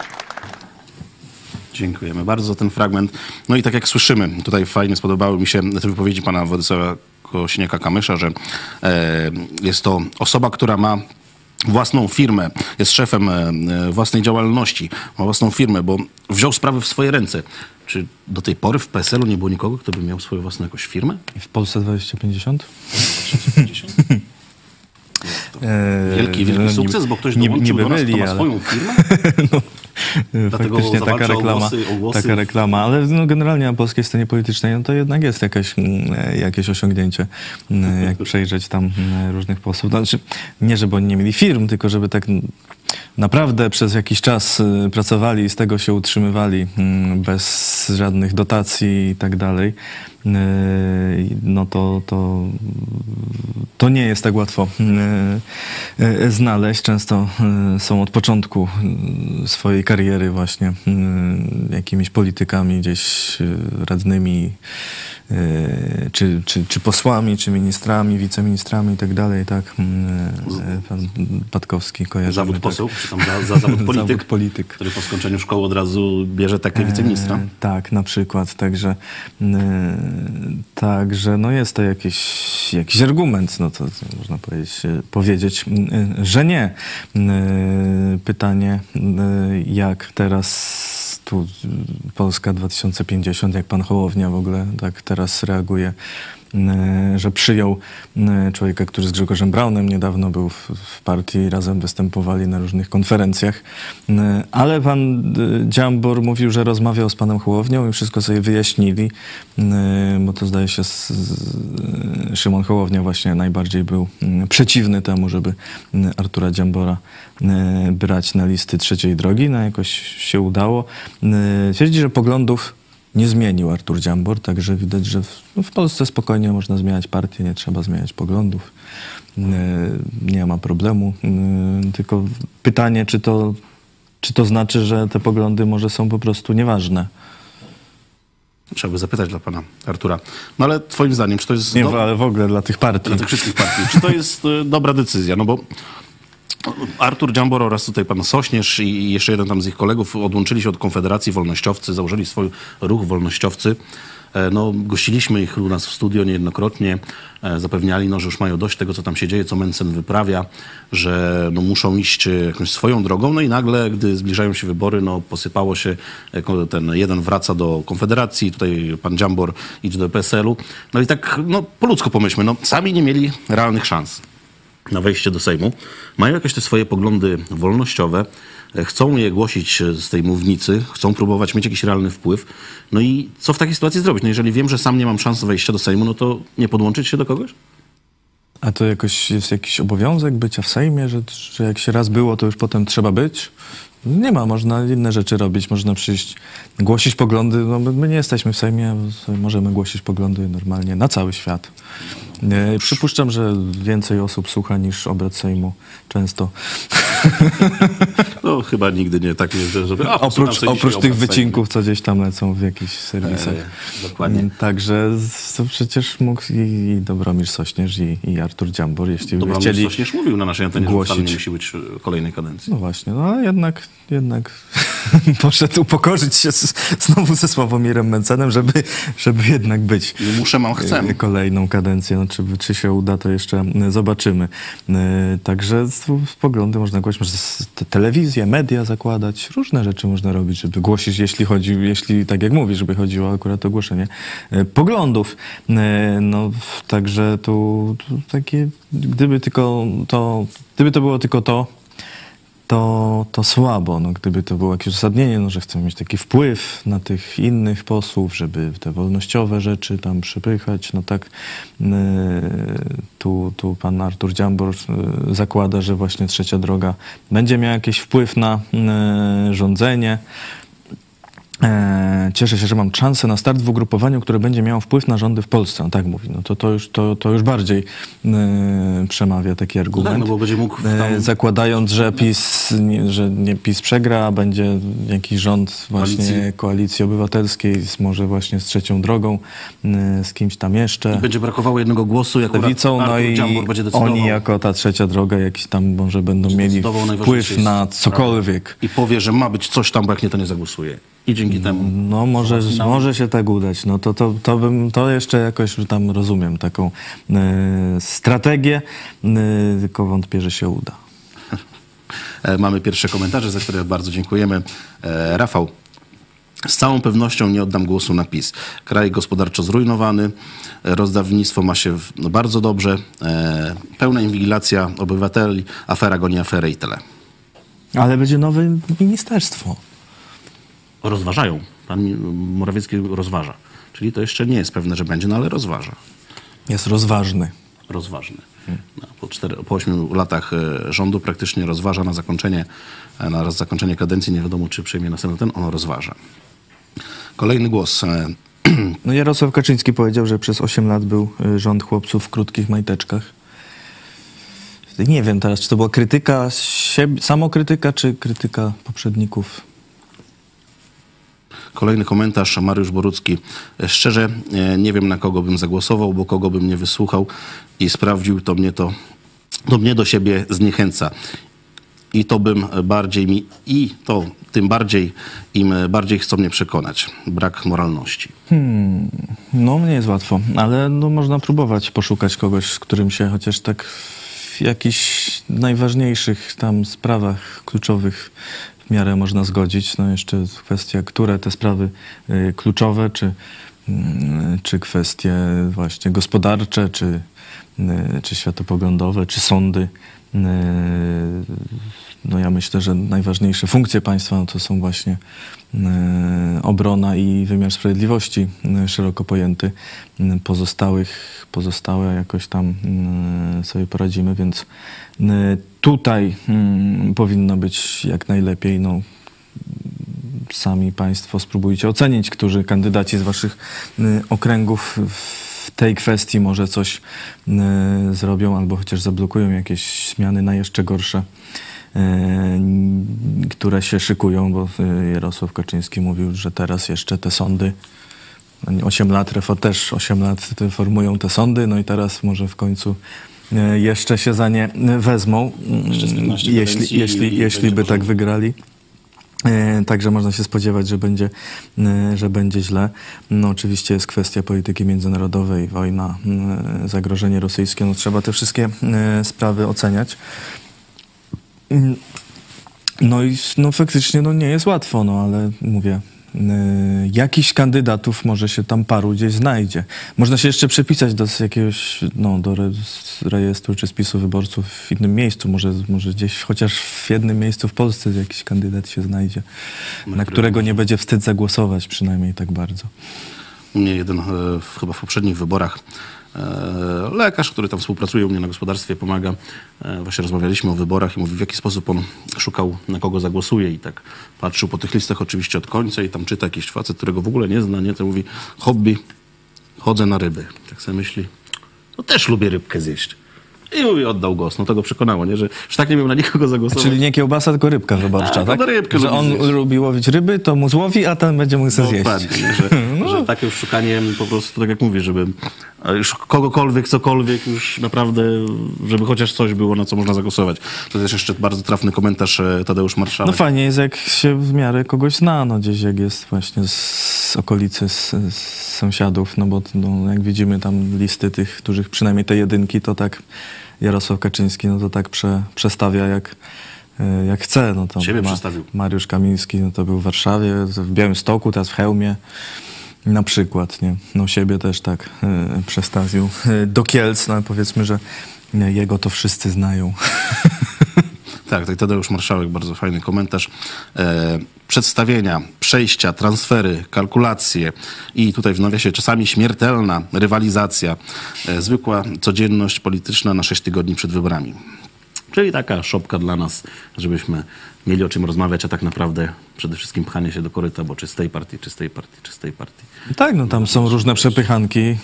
Dziękujemy bardzo za ten fragment. No i tak jak słyszymy, tutaj fajnie spodobały mi się te wypowiedzi pana Władysława Kosiniaka-Kamysza, że e, jest to osoba, która ma własną firmę, jest szefem e, własnej działalności, ma własną firmę, bo wziął sprawy w swoje ręce. Czy do tej pory w PSL-u nie było nikogo, kto by miał swoją własną jakąś firmę? W Polsce 2050? Wielki, wielki no, sukces, bo ktoś dołączył niby do nas, kto ale- swoją <laughs> firmę? E, Dlatego Faktycznie taka zawalcza o reklama, głosy- o głosy taka reklama, ale no, generalnie na polskiej scenie politycznej no, to jednak jest jakaś, mm, e, jakieś osiągnięcie, mm, jak przejrzeć tam mm, różnych posłów. Znaczy, nie żeby oni nie mieli firm, tylko żeby tak naprawdę przez jakiś czas pracowali i z tego się utrzymywali bez żadnych dotacji i tak dalej, no to, to, to nie jest tak łatwo y, y, znaleźć. Często są od początku swojej kariery właśnie jakimiś politykami gdzieś radnymi, czy, czy, czy posłami, czy ministrami, wiceministrami i tak dalej, tak. Pan Patkowski kojarzy. Zawód tak. poseł, czy tam za, za zawód <laughs> polityk, Zawód polityk. który po skończeniu szkoły od razu bierze takie wiceministra. E, tak, na przykład. Także, także no jest to jakiś, jakiś argument, no to, można powiedzieć, e, powiedzieć, e, że nie. E, Pytanie, jak teraz tu Polska 2050, jak pan Hołownia w ogóle tak teraz reaguje, że przyjął e, człowieka, który z Grzegorzem Braunem niedawno był w, w partii razem występowali na różnych konferencjach. E, Ale pan Dziambor mówił, że rozmawiał z panem Hołownią i wszystko sobie wyjaśnili, bo to zdaje się z, z, Szymon Hołownia właśnie najbardziej był przeciwny temu, żeby Artura Dziambora brać na listy trzeciej drogi. No jakoś się udało. Twierdzi, że poglądów nie zmienił Artur Dziambor, także widać, że w, no w Polsce spokojnie można zmieniać partię, nie trzeba zmieniać poglądów. E, Nie ma problemu. E, Tylko pytanie, czy to, czy to znaczy, że te poglądy może są po prostu nieważne. Trzeba by zapytać dla pana Artura. No ale twoim zdaniem, czy to jest Nie, do... ale w ogóle dla tych partii. dla tych wszystkich partii, czy to jest e, dobra decyzja? No bo Artur Dziambor oraz tutaj pan Sośnierz i jeszcze jeden tam z ich kolegów odłączyli się od Konfederacji Wolnościowcy, założyli swój ruch Wolnościowcy. E, No, gościliśmy ich u nas w studio niejednokrotnie, e, zapewniali, no, że już mają dość tego, co tam się dzieje, co Mencen wyprawia, że no, muszą iść e, jakąś swoją drogą, no i nagle, gdy zbliżają się wybory, no, posypało się, ten jeden wraca do Konfederacji, tutaj pan Dziambor idzie do PSL-u, no i tak, no, po ludzku pomyślmy, no, sami nie mieli realnych szans na wejście do Sejmu, mają jakieś te swoje poglądy wolnościowe, e, chcą je głosić e, z tej mównicy, chcą próbować mieć jakiś realny wpływ. No i co w takiej sytuacji zrobić? No jeżeli wiem, że sam nie mam szans wejścia do Sejmu, no to nie podłączyć się do kogoś? A to jakoś jest jakiś obowiązek bycia w Sejmie, że, że jak się raz było, to już potem trzeba być? Nie ma, można inne rzeczy robić, można przyjść, głosić poglądy. No, my, nie jesteśmy w Sejmie, możemy głosić poglądy normalnie na cały świat. E, przypuszczam, że więcej osób słucha niż obrad Sejmu często. <laughs> No chyba nigdy nie tak, nie, że- żeby... A, oprócz oprócz tych wycinków, co gdzieś tam lecą w jakichś serwisach. E, dokładnie. Mm, Także to przecież mógł i, i Dobromir Sośnierz i, i Artur Dziambor, jeśli Dobromir chcieli... Sośnierz mówił na naszej antenie, że wcale głosić. nie musi być e, kolejnej kadencji. No właśnie, no ale jednak, jednak <laughs> poszedł upokorzyć się z, znowu ze Sławomirem Mencenem, żeby, żeby jednak być. Muszę, mam, chcę. e, Kolejną kadencję, no, czy, czy się uda, to jeszcze e, zobaczymy. E, Także poglądy można głosić, można telewizję, media zakładać, różne rzeczy można robić, żeby głosić, jeśli chodzi, jeśli tak jak mówisz, żeby chodziło akurat o głoszenie poglądów. No, także tu, tu takie, gdyby tylko to, gdyby to było tylko to, to, to słabo. No, gdyby to było jakieś uzasadnienie, no, że chcemy mieć taki wpływ na tych innych posłów, żeby te wolnościowe rzeczy tam przepychać, no tak yy, tu tu, pan Artur Dziambor y, zakłada, że właśnie trzecia droga będzie miała jakiś wpływ na y, rządzenie. E, Cieszę się, że mam szansę na start w ugrupowaniu, które będzie miało wpływ na rządy w Polsce. On tak mówi. No to, to, już, to, to już bardziej e, przemawia taki argument. Tak, no bo będzie mógł E, tam- zakładając, że PiS, nie, że nie PiS przegra, a będzie jakiś rząd właśnie Koalicji. koalicji, obywatelskiej, z, może właśnie z trzecią drogą, e, z kimś tam jeszcze. Będzie brakowało jednego głosu, jak Lewicą, no i oni jako ta trzecia droga jakiś tam może będą mieli wpływ na sprawy. cokolwiek. I powie, że ma być coś tam, bo jak nie, to nie zagłosuje. I dzięki temu... No może, może się tak udać. No to, to, to bym, to jeszcze jakoś tam rozumiem taką e, strategię, e, tylko wątpię, że się uda. <laughs> E, Mamy pierwsze komentarze, za które bardzo dziękujemy. E, Rafał. Z całą pewnością nie oddam głosu na PiS. Kraj gospodarczo zrujnowany, rozdawnictwo ma się no, bardzo dobrze, e, pełna inwigilacja obywateli, afera goni aferę i tyle. Ale będzie nowe ministerstwo. Rozważają. Pan Morawiecki rozważa. Czyli to jeszcze nie jest pewne, że będzie, no ale rozważa. Jest rozważny. Rozważny. No, po, cztery, po 8 latach e, rządu praktycznie rozważa na zakończenie, e, na zakończenie kadencji, nie wiadomo czy przyjmie następny ten, on rozważa. Kolejny głos. e, <clears throat> No Jarosław Kaczyński powiedział, że przez 8 lat był rząd chłopców w krótkich majteczkach. Nie wiem teraz, czy to była krytyka siebie, samokrytyka, czy krytyka poprzedników. Kolejny komentarz, Mariusz Borucki. Szczerze e, nie wiem na kogo bym zagłosował, bo kogo bym nie wysłuchał i sprawdził, to mnie to, to mnie do siebie zniechęca. I to bym bardziej mi, i to tym bardziej, im bardziej chcą mnie przekonać. Brak moralności. No, nie jest łatwo, ale no, można próbować poszukać kogoś, z którym się chociaż tak jakichś najważniejszych tam sprawach kluczowych w miarę można zgodzić. No jeszcze kwestia, które te sprawy y, kluczowe, czy, mm, czy kwestie właśnie gospodarcze, czy, y, czy światopoglądowe, czy sądy. No ja myślę, że najważniejsze funkcje państwa no to są właśnie e, obrona i wymiar sprawiedliwości e, szeroko pojęty. E, Pozostałych, pozostałe jakoś tam sobie poradzimy, więc tutaj mm, powinno być jak najlepiej. No, sami Państwo spróbujcie ocenić, którzy kandydaci z Waszych okręgów w tej kwestii może coś zrobią albo chociaż zablokują jakieś zmiany na jeszcze gorsze, które się szykują, bo y, Jarosław Kaczyński mówił, że teraz jeszcze te sądy 8 lat, też 8 lat formują te sądy, no i teraz może w końcu y, jeszcze się za nie wezmą, 15 jeśli, jeśli, jeśli by tak wygrali. E, Także można się spodziewać, że będzie, e, że będzie źle. No, oczywiście jest kwestia polityki międzynarodowej, wojna, e, zagrożenie rosyjskie. No, trzeba te wszystkie e, sprawy oceniać. Mm, No i no, faktycznie no, nie jest łatwo, no ale mówię, y, jakichś kandydatów może się tam paru gdzieś znajdzie. Można się jeszcze przepisać do jakiegoś, no, do rejestru czy spisu wyborców w innym miejscu. Może, może gdzieś chociaż w jednym miejscu w Polsce jakiś kandydat się znajdzie, na którego nie będzie wstyd zagłosować przynajmniej tak bardzo. U mnie jeden e, chyba w poprzednich wyborach lekarz, który tam współpracuje u mnie na gospodarstwie, pomaga. E, właśnie rozmawialiśmy o wyborach i mówi, w jaki sposób on szukał, na kogo zagłosuje i tak patrzył po tych listach oczywiście od końca i tam czyta jakiś facet, którego w ogóle nie zna, nie? To mówi, hobby, chodzę na ryby. Tak sobie myśli, to też lubię rybkę zjeść. I mówi, oddał głos. No to go przekonało, nie? Że już tak nie miał na nikogo zagłosować. Czyli nie kiełbasa, tylko rybka wyborcza, Tak, tak? no rybkę Że on zjeść. lubi łowić ryby, to mu złowi, a ten będzie mógł sobie zjeść. Dokładnie, nie? że, <laughs> No. że takie szukanie po prostu, tak jak mówię, żeby e, już kogokolwiek, cokolwiek już naprawdę, żeby chociaż coś było, na co można zagłosować. To też jeszcze bardzo trafny komentarz e, Tadeusz No Marszałek. fajnie jest, jak się w miarę kogoś zna, no gdzieś jak jest właśnie z, okolicy, z, z sąsiadów, no bo no, jak widzimy tam listy tych, których przynajmniej te jedynki, to tak Jarosław Kaczyński, no to tak prze, przestawia jak, e, jak chce. No to Ciebie przestawił. Mariusz Kamiński, no to był w Warszawie, w Białymstoku, teraz w Chełmie. Na przykład, nie? No siebie też tak e, przestawił e, do Kielc, no powiedzmy, że jego to wszyscy znają. <laughs> Tak, tak, Tadeusz Marszałek, bardzo fajny komentarz. E, przedstawienia, przejścia, transfery, kalkulacje i tutaj w nawiasie czasami śmiertelna rywalizacja, e, zwykła codzienność polityczna na 6 tygodni przed wyborami. Czyli taka szopka dla nas, żebyśmy mieli o czym rozmawiać, a tak naprawdę przede wszystkim pchanie się do koryta, bo czy z tej partii, czy z tej partii, czy z tej partii. Tak, no tam są różne przepychanki, yy,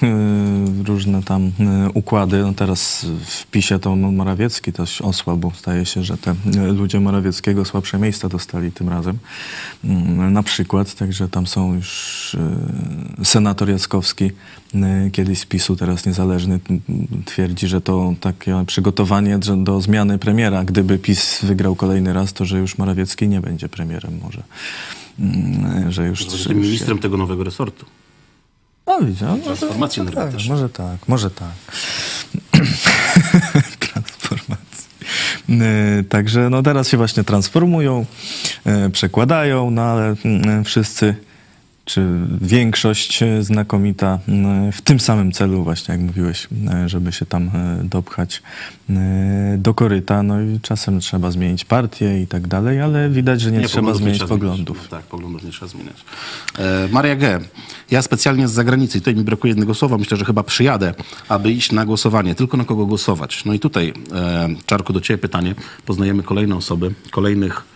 różne tam yy, układy. No teraz w PiSie to Morawiecki też osłabł. Zdaje się, że te yy, ludzie Morawieckiego słabsze miejsca dostali tym razem. Yy, na przykład, także tam są już senator Jackowski, kiedyś z PiSu, teraz niezależny, twierdzi, że to takie przygotowanie do zmiany premiera. Gdyby PiS wygrał kolejny raz, to że już Morawiecki nie będzie premierem może. Yy, że już... Ministrem tego nowego resortu. no widzisz, no, Transformacji może, tak, energetycznej. może tak, może tak. <coughs> Transformacji. Y, Także no teraz się właśnie transformują, y, przekładają, no ale y, wszyscy, czy większość y, znakomita w tym samym celu właśnie, jak mówiłeś, żeby się tam y, dopchać y, do koryta. No i czasem trzeba zmienić partię i tak dalej, ale widać, że nie, trzeba poglądów zmienić trzeba poglądów. Tak, poglądów nie trzeba zmieniać. E, Maria G. Ja specjalnie z zagranicy, tutaj mi brakuje jednego słowa, myślę, że chyba przyjadę, aby iść na głosowanie. Tylko na kogo głosować? No i tutaj, e, Czarku, do ciebie pytanie. Poznajemy kolejne osoby, kolejnych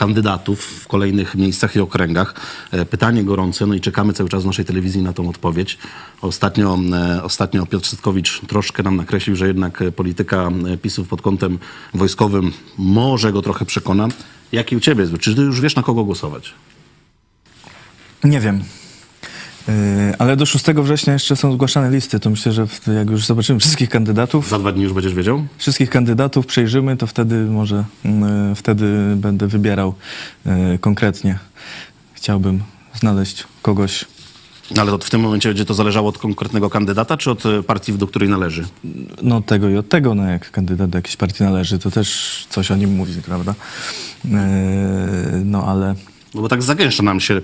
kandydatów w kolejnych miejscach i okręgach. E, Pytanie gorące, no i czekamy cały czas w naszej telewizji na tą odpowiedź. Ostatnio, e, ostatnio Piotr Sytkowicz troszkę nam nakreślił, że jednak e, polityka PiSów pod kątem wojskowym może go trochę przekona. Jaki u ciebie? Czy ty już wiesz, na kogo głosować? Nie wiem. Yy, ale do 6 września jeszcze są zgłaszane listy, to myślę, że jak już zobaczymy wszystkich kandydatów, Za dwa dni już będziesz wiedział? wszystkich kandydatów przejrzymy, to wtedy może, yy, wtedy będę wybierał yy, konkretnie. Chciałbym znaleźć kogoś, Ale to w tym momencie będzie to zależało od konkretnego kandydata, czy od partii, do której należy? no od tego i od tego, no jak kandydat do jakiejś partii należy, to też coś o nim mówi, prawda? No ale No bo tak zagęszcza nam się,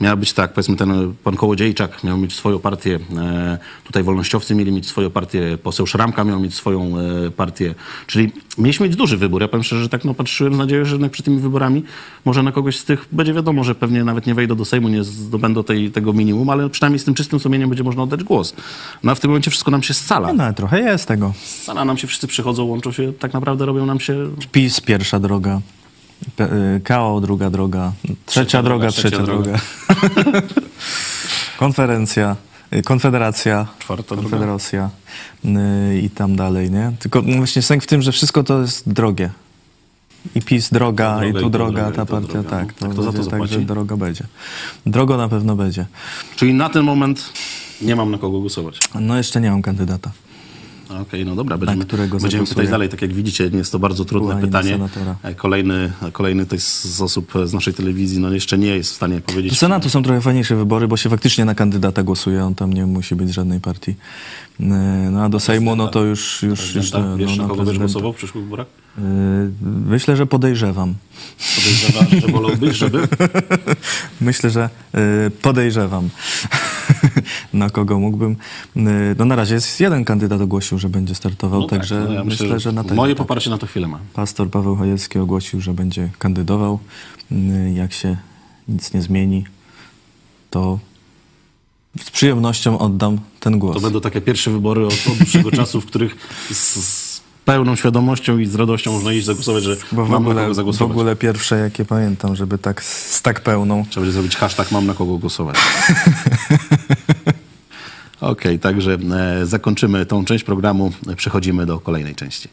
miała być tak, powiedzmy ten e, pan Kołodziejczak miał mieć swoją partię, e, tutaj wolnościowcy mieli mieć swoją partię, poseł Szramka miał mieć swoją e, partię, czyli mieliśmy mieć duży wybór. Ja powiem szczerze, że tak no, patrzyłem z nadzieją, że jednak przed tymi wyborami może na kogoś z tych, będzie wiadomo, że pewnie nawet nie wejdą do Sejmu, nie zdobędą tej, tego minimum, ale przynajmniej z tym czystym sumieniem będzie można oddać głos. No a w tym momencie wszystko nam się scala. no, ale trochę jest tego. Scala nam się, wszyscy przychodzą, łączą się, tak naprawdę robią nam się PiS, pierwsza droga. Y, KO, druga droga. Trzecia, droga, droga, trzecia, droga. <laughs> Konferencja, y, konfederacja, Czwarta droga. konfederacja y, i tam dalej, nie? Tylko no właśnie sęk w tym, że wszystko to jest drogie. I PiS droga, droga, i i tu tu droga, droga, i ta partia, droga. tak. A kto za to będzie tak, że zapłaci? droga będzie. Drogo na pewno będzie. Czyli na ten moment nie mam na kogo głosować. No jeszcze nie mam kandydata. Okej, no dobra, będziemy, będziemy pytać dalej. Tak jak widzicie, jest to bardzo trudne pytanie. E, Kolejny, kolejny to jest z osób z naszej telewizji, no jeszcze nie jest w stanie Do powiedzieć. Senatu są trochę fajniejsze wybory, bo się faktycznie na kandydata głosuje, on tam nie musi być z żadnej partii. Y, No a do Sejmu, no to już... już, już Prezydenta. Wiesz, no, na kogo będziesz głosował w przyszłych wyborach? Myślę, że podejrzewam. Podejrzewam, że wolałbyś, żeby... <laughs> Myślę, że podejrzewam, <laughs> na kogo mógłbym. Y, No na razie jest jeden kandydat ogłosił, że będzie startował, No tak, także no ja myślę, że na tego. Moje tak. poparcie na to chwilę ma. Pastor Paweł Chojecki ogłosił, że będzie kandydował. Y, Jak się nic nie zmieni, to z przyjemnością oddam ten głos. To będą takie pierwsze wybory od, od dłuższego czasu, w których z, z pełną świadomością i z radością można iść zagłosować, że Bo w mam na ogóle, kogo w zagłosować. ogóle pierwsze, jakie pamiętam, żeby tak z tak pełną. Trzeba będzie zrobić hashtag mam na kogo głosować. <laughs> Okej, także e, zakończymy tą część programu. Przechodzimy do kolejnej części.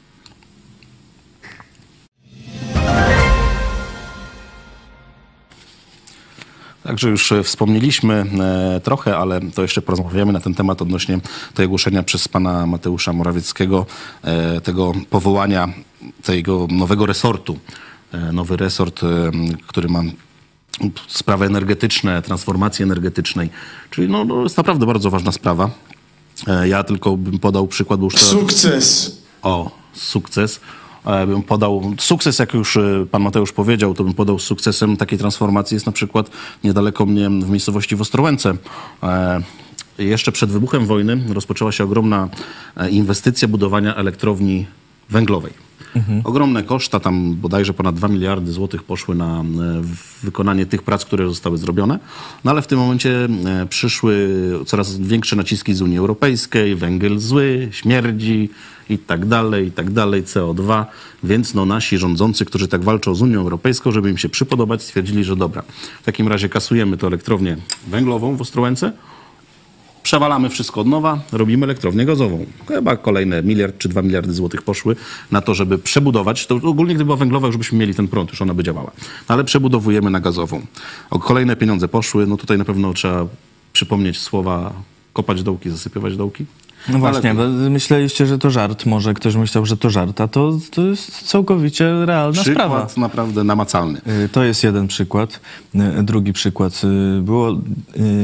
Także już e, wspomnieliśmy e, trochę, ale to jeszcze porozmawiamy na ten temat odnośnie tego ogłoszenia przez pana Mateusza Morawieckiego, tego powołania tego nowego resortu. Nowy resort, który ma sprawy energetyczne, transformacji energetycznej. Czyli no, no, jest naprawdę bardzo ważna sprawa. E, Ja tylko bym podał przykład, bo już to... Sukces. O, sukces. E, Bym podał sukces, jak już e, pan Mateusz powiedział, to bym podał sukcesem takiej transformacji jest na przykład niedaleko mnie w miejscowości w Ostrołęce. E, Jeszcze przed wybuchem wojny rozpoczęła się ogromna inwestycja budowania elektrowni węglowej. Ogromne koszta, tam bodajże ponad 2 miliardy złotych poszły na e, wykonanie tych prac, które zostały zrobione. No ale w tym momencie e, przyszły coraz większe naciski z Unii Europejskiej, węgiel zły, śmierdzi i tak dalej, i tak dalej, CO2. Więc no, nasi rządzący, którzy tak walczą z Unią Europejską, żeby im się przypodobać, stwierdzili, że dobra, w takim razie kasujemy tę elektrownię węglową w Ostrołęce, przewalamy wszystko od nowa, robimy elektrownię gazową. Chyba kolejne miliard czy dwa miliardy złotych poszły na to, żeby przebudować. To ogólnie gdyby była węglowa, już byśmy mieli ten prąd, już ona by działała. Ale przebudowujemy na gazową. O kolejne pieniądze poszły. No tutaj na pewno trzeba przypomnieć słowa kopać dołki, zasypywać dołki. No właśnie, Ale myśleliście, że to żart. Może ktoś myślał, że to żart, a to, to jest całkowicie realna sprawa. przykład naprawdę namacalny. Y, To jest jeden przykład. Y, Drugi przykład. y, Było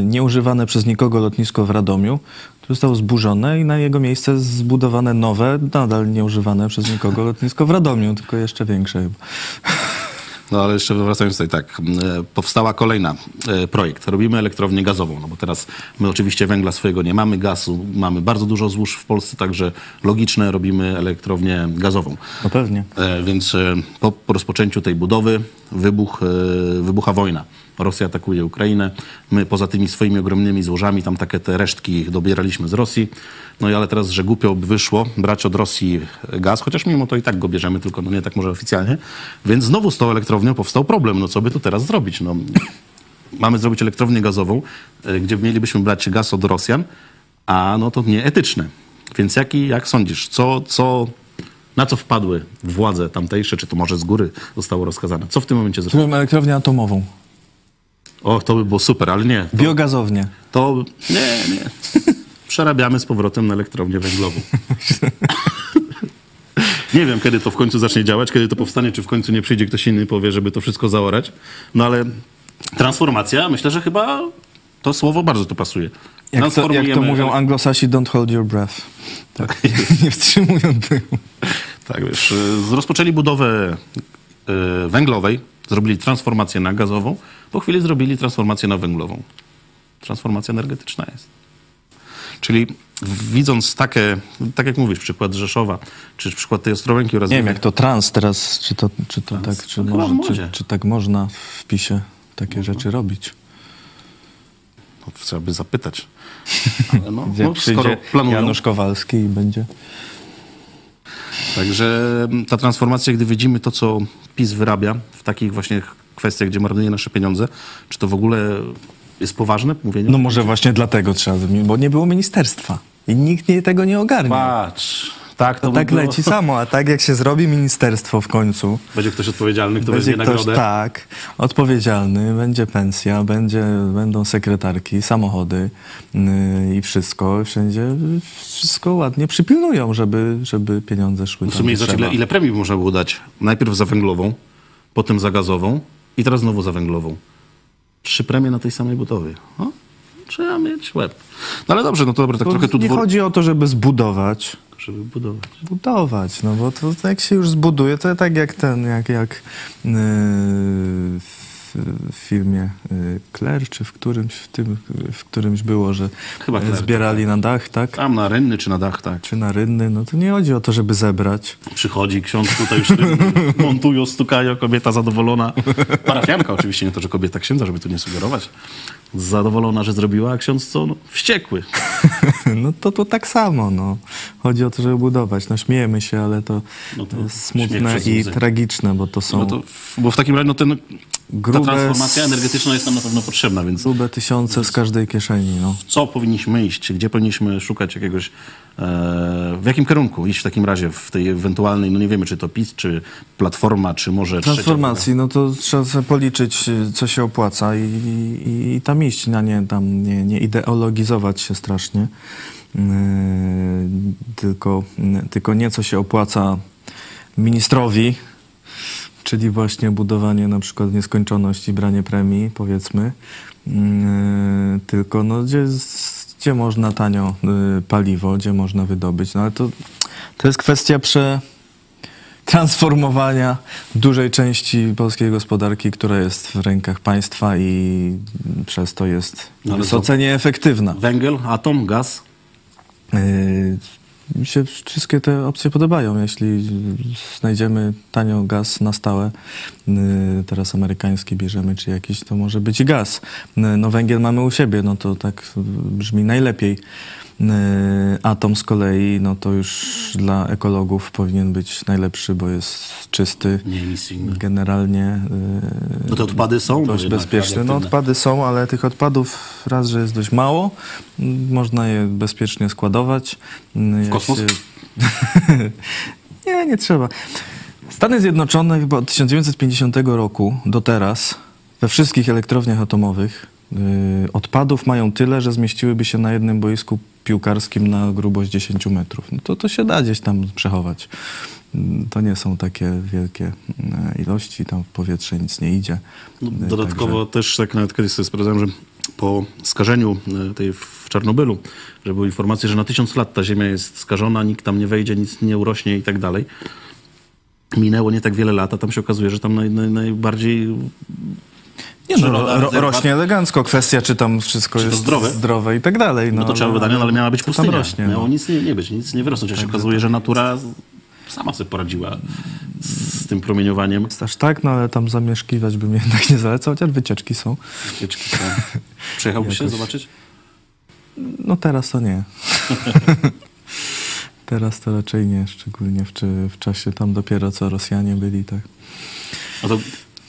nieużywane przez nikogo lotnisko w Radomiu. To zostało zburzone i na jego miejsce zbudowane nowe, nadal nieużywane przez nikogo lotnisko w Radomiu, tylko jeszcze większe. chyba. No ale jeszcze wracając tutaj, tak, e, powstała kolejna e, projekt. Robimy elektrownię gazową, no bo teraz my oczywiście węgla swojego nie mamy, gazu, mamy bardzo dużo złóż w Polsce, także logiczne robimy elektrownię gazową. No pewnie. E, Więc po, po rozpoczęciu tej budowy wybuch, wybucha wojna. Rosja atakuje Ukrainę. My poza tymi swoimi ogromnymi złożami, tam takie te resztki dobieraliśmy z Rosji. No i ale teraz, że głupio by wyszło brać od Rosji gaz, chociaż mimo to i tak go bierzemy, tylko no nie tak może oficjalnie. Więc znowu z tą elektrownią powstał problem. No co by tu teraz zrobić? No, mamy zrobić elektrownię gazową, e, gdzie mielibyśmy brać gaz od Rosjan, a no to nieetyczne. Więc jaki, jak sądzisz, co, co, na co wpadły władze tamtejsze, czy to może z góry zostało rozkazane? Co w tym momencie? Zrobimy elektrownię atomową. O, to by było super, ale nie. To, Biogazownię. to nie, nie. Przerabiamy z powrotem na elektrownię węglową. Nie wiem, kiedy to w końcu zacznie działać, kiedy to powstanie, czy w końcu nie przyjdzie ktoś inny i powie, żeby to wszystko zaorać. No ale transformacja, myślę, że chyba to słowo bardzo tu pasuje. Jak to, jak to mówią anglosasi, don't hold your breath. Tak. <laughs> Nie wstrzymują dymu. Tak, wiesz, y, rozpoczęli budowę y, węglowej, zrobili transformację na gazową, po chwili zrobili transformację na węglową. Transformacja energetyczna jest. Czyli widząc takie, tak jak mówisz, przykład Rzeszowa, czy przykład tej Ostrołęki oraz Nie wiem, jak to trans teraz, czy to, czy to tak, czy, No może, czy, czy tak można w wpisie takie rzeczy robić. No, trzeba by zapytać. <laughs> Ale no, no, skoro planują, Janusz Kowalski i będzie... Także ta transformacja, gdy widzimy to, co PiS wyrabia w takich właśnie kwestiach, gdzie marnuje nasze pieniądze, czy to w ogóle jest poważne mówienie? No może właśnie dlatego trzeba zmienić, bo nie było ministerstwa. I nikt nie, tego nie ogarnia. Patrz, tak to, To by tak było. leci samo, a tak jak się zrobi ministerstwo w końcu, Będzie ktoś odpowiedzialny, kto będzie ktoś nagrodę. tak, odpowiedzialny, będzie pensja, będzie, będą sekretarki, samochody yy, i wszystko, wszędzie wszystko ładnie przypilnują, żeby, żeby pieniądze szły W sumie zobacz, trzeba. ile, ile premii można było dać? Najpierw za węglową, potem za gazową i teraz znowu za węglową. Trzy premie na tej samej budowie. O, trzeba mieć łeb. No ale dobrze, no to dobra, tak Bo trochę tu nie dwór, chodzi o to, żeby zbudować, żeby budować. budować, no bo to jak się już zbuduje, to tak jak ten, jak, jak yy, w, w filmie yy, Claire, czy w którymś, w tym, w którymś było, że yy, Claire, zbierali na dach, tak? Tam na rynny czy na dach, tak. Czy na rynny, no to nie chodzi o to, żeby zebrać. Przychodzi ksiądz tutaj już <laughs> montują, stukają, kobieta zadowolona. Parafianka oczywiście, nie to, że kobieta księdza, żeby tu nie sugerować. Zadowolona, że zrobiła, a ksiądz co? No, wściekły. <laughs> No to to tak samo, no. Chodzi o to, żeby budować. No śmiejemy się, ale to, No to jest smutne i tragiczne, bo to są No to, bo w takim razie no ten, ta Grube transformacja s- energetyczna jest nam na pewno potrzebna, więc grube tysiące z każdej kieszeni, no. w co powinniśmy iść? Gdzie powinniśmy szukać jakiegoś, e, w jakim kierunku iść w takim razie w tej ewentualnej, no nie wiemy, czy to PiS, czy Platforma, czy może Transformacji, no to trzeba sobie policzyć, co się opłaca i, i, i tam iść, a nie tam nie, nie ideologizować się strasznie. Yy, tylko, tylko nie co się opłaca ministrowi, czyli właśnie budowanie na przykład w nieskończoność i branie premii, powiedzmy, yy, tylko no, gdzie, gdzie można tanio yy, paliwo, gdzie można wydobyć. No ale to, to jest kwestia prze transformowania dużej części polskiej gospodarki, która jest w rękach państwa i przez to jest No wysoce nieefektywna. Węgiel, atom, gaz. Yy, mi się wszystkie te opcje podobają. Jeśli znajdziemy tanio gaz na stałe, y, teraz amerykański bierzemy, czy jakiś, to może być i gaz. Y, No węgiel mamy u siebie, no to tak brzmi najlepiej. Y, Atom z kolei, no to już dla ekologów powinien być najlepszy, bo jest czysty. Nieemisyjny. Generalnie y, No te odpady są? dość jednak bezpieczny. No odpady są, ale tych odpadów raz, że jest dość mało, można je bezpiecznie składować. W kosmos? <laughs> nie, nie trzeba. Stany Zjednoczone chyba od 1950 roku do teraz we wszystkich elektrowniach atomowych odpadów mają tyle, że zmieściłyby się na jednym boisku piłkarskim na grubość 10 metrów. No to, to się da gdzieś tam przechować. Mm, To nie są takie wielkie y, ilości, tam w powietrze nic nie idzie. No, Y, dodatkowo też tak nawet kiedyś sobie sprawdzałem, że po skażeniu e, tej w Czarnobylu, że były informacje, że na tysiąc lat ta ziemia jest skażona, nikt tam nie wejdzie, nic nie urośnie i tak dalej. Minęło nie tak wiele lat, a tam się okazuje, że tam naj, naj, najbardziej Nie, no, Przyroda, ro, rośnie elegancko. Kwestia, czy tam wszystko Czy jest zdrowe? zdrowe i tak dalej. No to trzeba wydania, no, ale miała być pustynia. rośnie, Miało no. nic nie, nie być, nic nie wyrosnąć. A się okazuje, że natura sama sobie poradziła z, z tym promieniowaniem. Aż tak, no ale tam zamieszkiwać bym jednak nie zalecał, chociaż wycieczki są. Wycieczki są. Przejechałbyś się zobaczyć? No teraz to nie. <laughs> teraz to raczej nie, szczególnie w, w czasie tam dopiero co Rosjanie byli, tak. No to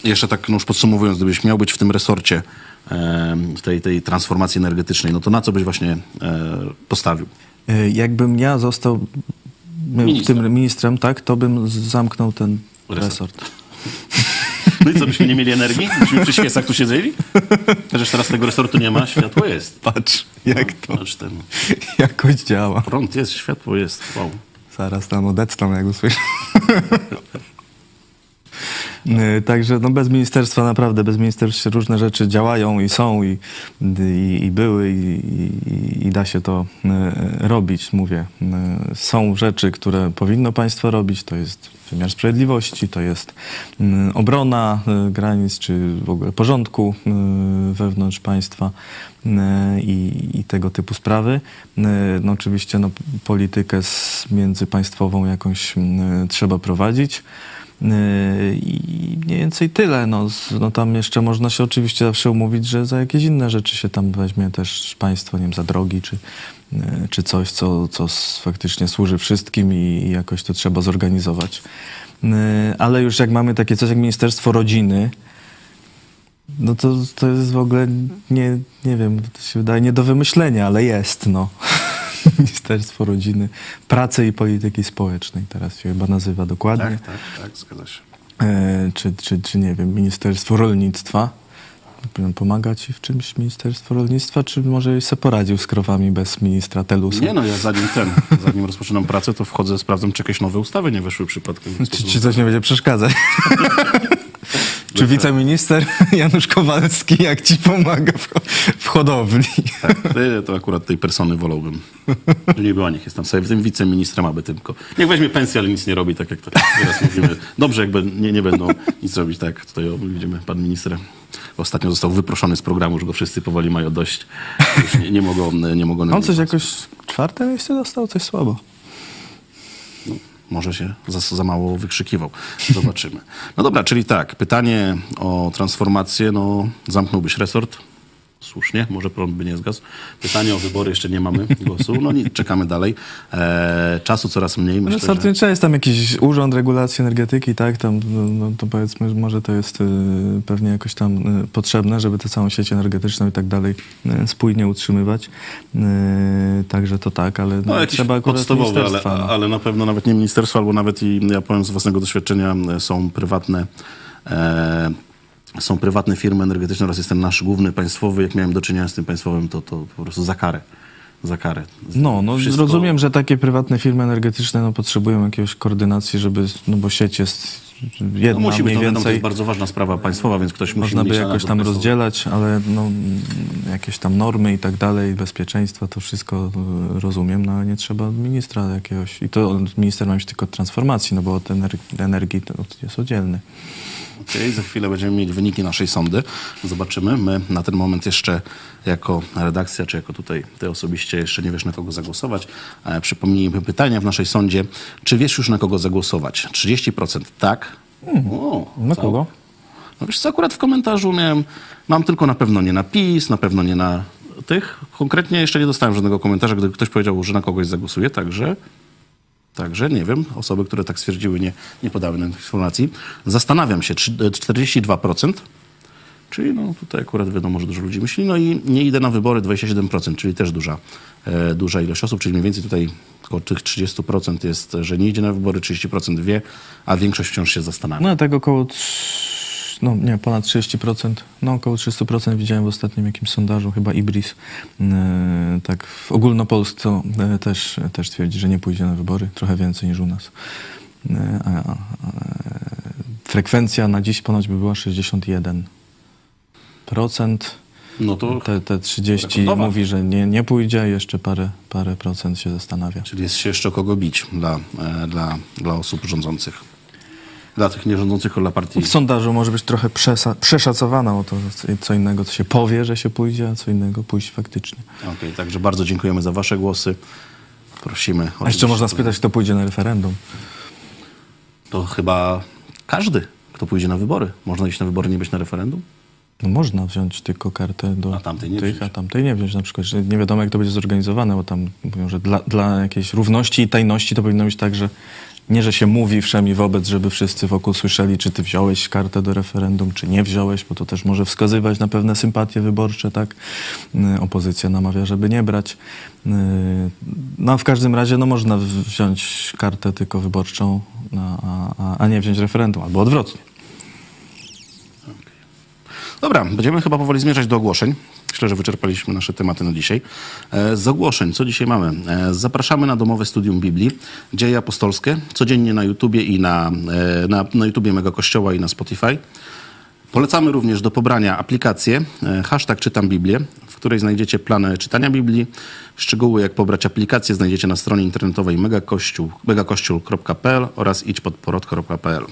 jeszcze tak no już podsumowując, gdybyś miał być w tym resorcie w tej, tej transformacji energetycznej, no to na co byś właśnie e, postawił? Y, Jakbym ja został Ministrem. tym ministrem, tak, to bym zamknął ten Resort. resort. No i co, byśmy nie mieli energii? Byśmy przy świecach tu siedzieli? Chociaż teraz tego resortu nie ma, światło jest. Patrz, jak to Znaczy ten jakoś działa. prąd jest, światło jest. Wow. Zaraz tam odetną, jak usłyszę. <laughs> Y, Także no bez ministerstwa naprawdę, bez ministerstwa różne rzeczy działają i są i, i, i były i, i, i da się to y, robić, mówię. Y, Są rzeczy, które powinno państwo robić, to jest wymiar sprawiedliwości, to jest obrona granic, czy w ogóle porządku wewnątrz państwa i, i tego typu sprawy. No oczywiście no, politykę międzypaństwową jakąś trzeba prowadzić. Yy, I mniej więcej tyle. No, no tam jeszcze można się oczywiście zawsze umówić, że za jakieś inne rzeczy się tam weźmie też państwo, nie wiem, za drogi, czy, yy, czy coś, co, co faktycznie służy wszystkim i, i jakoś to trzeba zorganizować. Yy, Ale już jak mamy takie coś jak Ministerstwo Rodziny, no to, to jest w ogóle nie, nie wiem, to się wydaje nie do wymyślenia, ale jest, no. <laughs> <laughs> Ministerstwo Rodziny, Pracy i Polityki Społecznej teraz się chyba nazywa dokładnie. Tak, tak, tak, zgadza się. E, czy, czy, czy nie wiem, Ministerstwo Rolnictwa. Pomaga ci w czymś Ministerstwo Rolnictwa, czy może se poradził z krowami bez ministra Telusa? Nie no, ja zanim ten, zanim rozpoczynam pracę, to wchodzę, sprawdzam, czy jakieś nowe ustawy nie weszły przypadkiem. Czy, czy coś nie będzie przeszkadzać? <laughs> czy wiceminister <laughs> Janusz Kowalski, jak ci pomaga w, w hodowli? Tak, to akurat tej persony wolałbym. Że nie była, niech jest tam sobie tym wiceministrem, aby tylko. Niech weźmie pensję, ale nic nie robi, tak jak to teraz mówimy. Dobrze, jakby nie, nie będą nic robić, tak. Tutaj widzimy, pan minister ostatnio został wyproszony z programu, już go wszyscy powoli mają dość. Już nie, nie mogą, nie mogą On coś jakoś czwarte miejsce dostał, coś słabo. Może się za, za mało wykrzykiwał. Zobaczymy. No dobra, czyli tak, pytanie o transformację, no zamknąłbyś resort? Słusznie, może prąd by nie zgasł. Pytanie o wybory, jeszcze nie mamy <laughs> głosu. No nic, czekamy dalej. E, czasu coraz mniej. Myślę, Resortu że... nie trzeba, jest tam jakiś urząd regulacji energetyki, tak, tam, no, no, to powiedzmy, że może to jest y, pewnie jakoś tam y, potrzebne, żeby tę całą sieć energetyczną i tak dalej y, spójnie utrzymywać. Także to tak, ale no, No, trzeba akurat podstawowy, ale, ministerstwa. no. ale na pewno nawet nie ministerstwo, albo nawet i ja powiem z własnego doświadczenia, są prywatne e, są prywatne firmy energetyczne oraz jest ten nasz główny państwowy. Jak miałem do czynienia z tym państwowym, to, to po prostu za karę. Za karę. No, no Wszystko- rozumiem, że takie prywatne firmy energetyczne no, potrzebują jakiejś koordynacji, żeby, no bo sieć jest jedna No musi być, mniej to wiadomo, to więcej. jest bardzo ważna sprawa państwowa, więc ktoś musi Można by jakoś tam rozdzielać, ale no, jakieś tam normy i tak dalej, bezpieczeństwa, to wszystko y, rozumiem, no ale nie trzeba ministra jakiegoś. I to minister ma mieć tylko od transformacji, no bo od ener- energii to jest oddzielny. Okej, za chwilę będziemy mieć wyniki naszej sądy. Zobaczymy. My na ten moment jeszcze jako redakcja, czy jako tutaj ty osobiście jeszcze nie wiesz na kogo zagłosować. E, przypomnijmy pytania w naszej sądzie. Czy wiesz już na kogo zagłosować? 30% tak. O, Na co? kogo? No wiesz co, akurat w komentarzu miałem, mam tylko na pewno nie na PiS, na pewno nie na tych. Konkretnie jeszcze nie dostałem żadnego komentarza, gdy ktoś powiedział, że na kogoś zagłosuje, także... Także nie wiem, osoby, które tak stwierdziły, nie, nie podały nam informacji. Zastanawiam się, trzy- e, 42%, czyli no tutaj akurat wiadomo, że dużo ludzi myśli. No i nie idę na wybory 27%, czyli też duża, e, duża ilość osób, czyli mniej więcej tutaj około tych 30% jest, że nie idzie na wybory, 30% wie, a większość wciąż się zastanawia. No tak około, trz- no nie, ponad 30%, no około 300% widziałem w ostatnim jakimś sondażu, chyba Ibris, yy, tak w ogólnopolsce yy, też, też twierdzi, że nie pójdzie na wybory, trochę więcej niż u nas. Yy, a, a, frekwencja na dziś ponoć by była 61%. No to, Te, te 30 Rekordowa. mówi, że nie, nie pójdzie, jeszcze parę, parę procent się zastanawia. czyli jest się jeszcze kogo bić dla, e, dla, dla osób rządzących. Dla tych nierządzących, dla partii. W sondażu może być trochę przeszacowana, bo to co- co innego to się powie, że się pójdzie, a co innego pójść faktycznie. Okej, także bardzo dziękujemy za wasze głosy. Prosimy. A jeszcze można spytać, kto pójdzie na referendum. To chyba każdy, kto pójdzie na wybory. Można iść na wybory, nie być na referendum? No można wziąć tylko kartę do A tamtej nie tych, wziąć. a tamtej nie wziąć na przykład. Że nie wiadomo, jak to będzie zorganizowane, bo tam mówią, że dla, dla jakiejś równości i tajności to powinno być tak, że nie, że się mówi wszem i wobec, żeby wszyscy wokół słyszeli, czy ty wziąłeś kartę do referendum, czy nie wziąłeś, bo to też może wskazywać na pewne sympatie wyborcze, tak? Y, Opozycja namawia, żeby nie brać. Y, No, w każdym razie, no można wziąć kartę tylko wyborczą, no, a, a, a nie wziąć referendum, albo odwrotnie. Dobra, będziemy chyba powoli zmierzać do ogłoszeń. Myślę, że wyczerpaliśmy nasze tematy na dzisiaj. E, Z ogłoszeń, co dzisiaj mamy? E, Zapraszamy na domowe studium Biblii, dzieje apostolskie, codziennie na YouTubie i na, e, na, na YouTubie Mega Kościoła i na Spotify. Polecamy również do pobrania aplikację hashtag czytam Biblię, w której znajdziecie plany czytania Biblii. Szczegóły jak pobrać aplikację znajdziecie na stronie internetowej megakościół, megakościół.pl oraz idźpodporod.pl.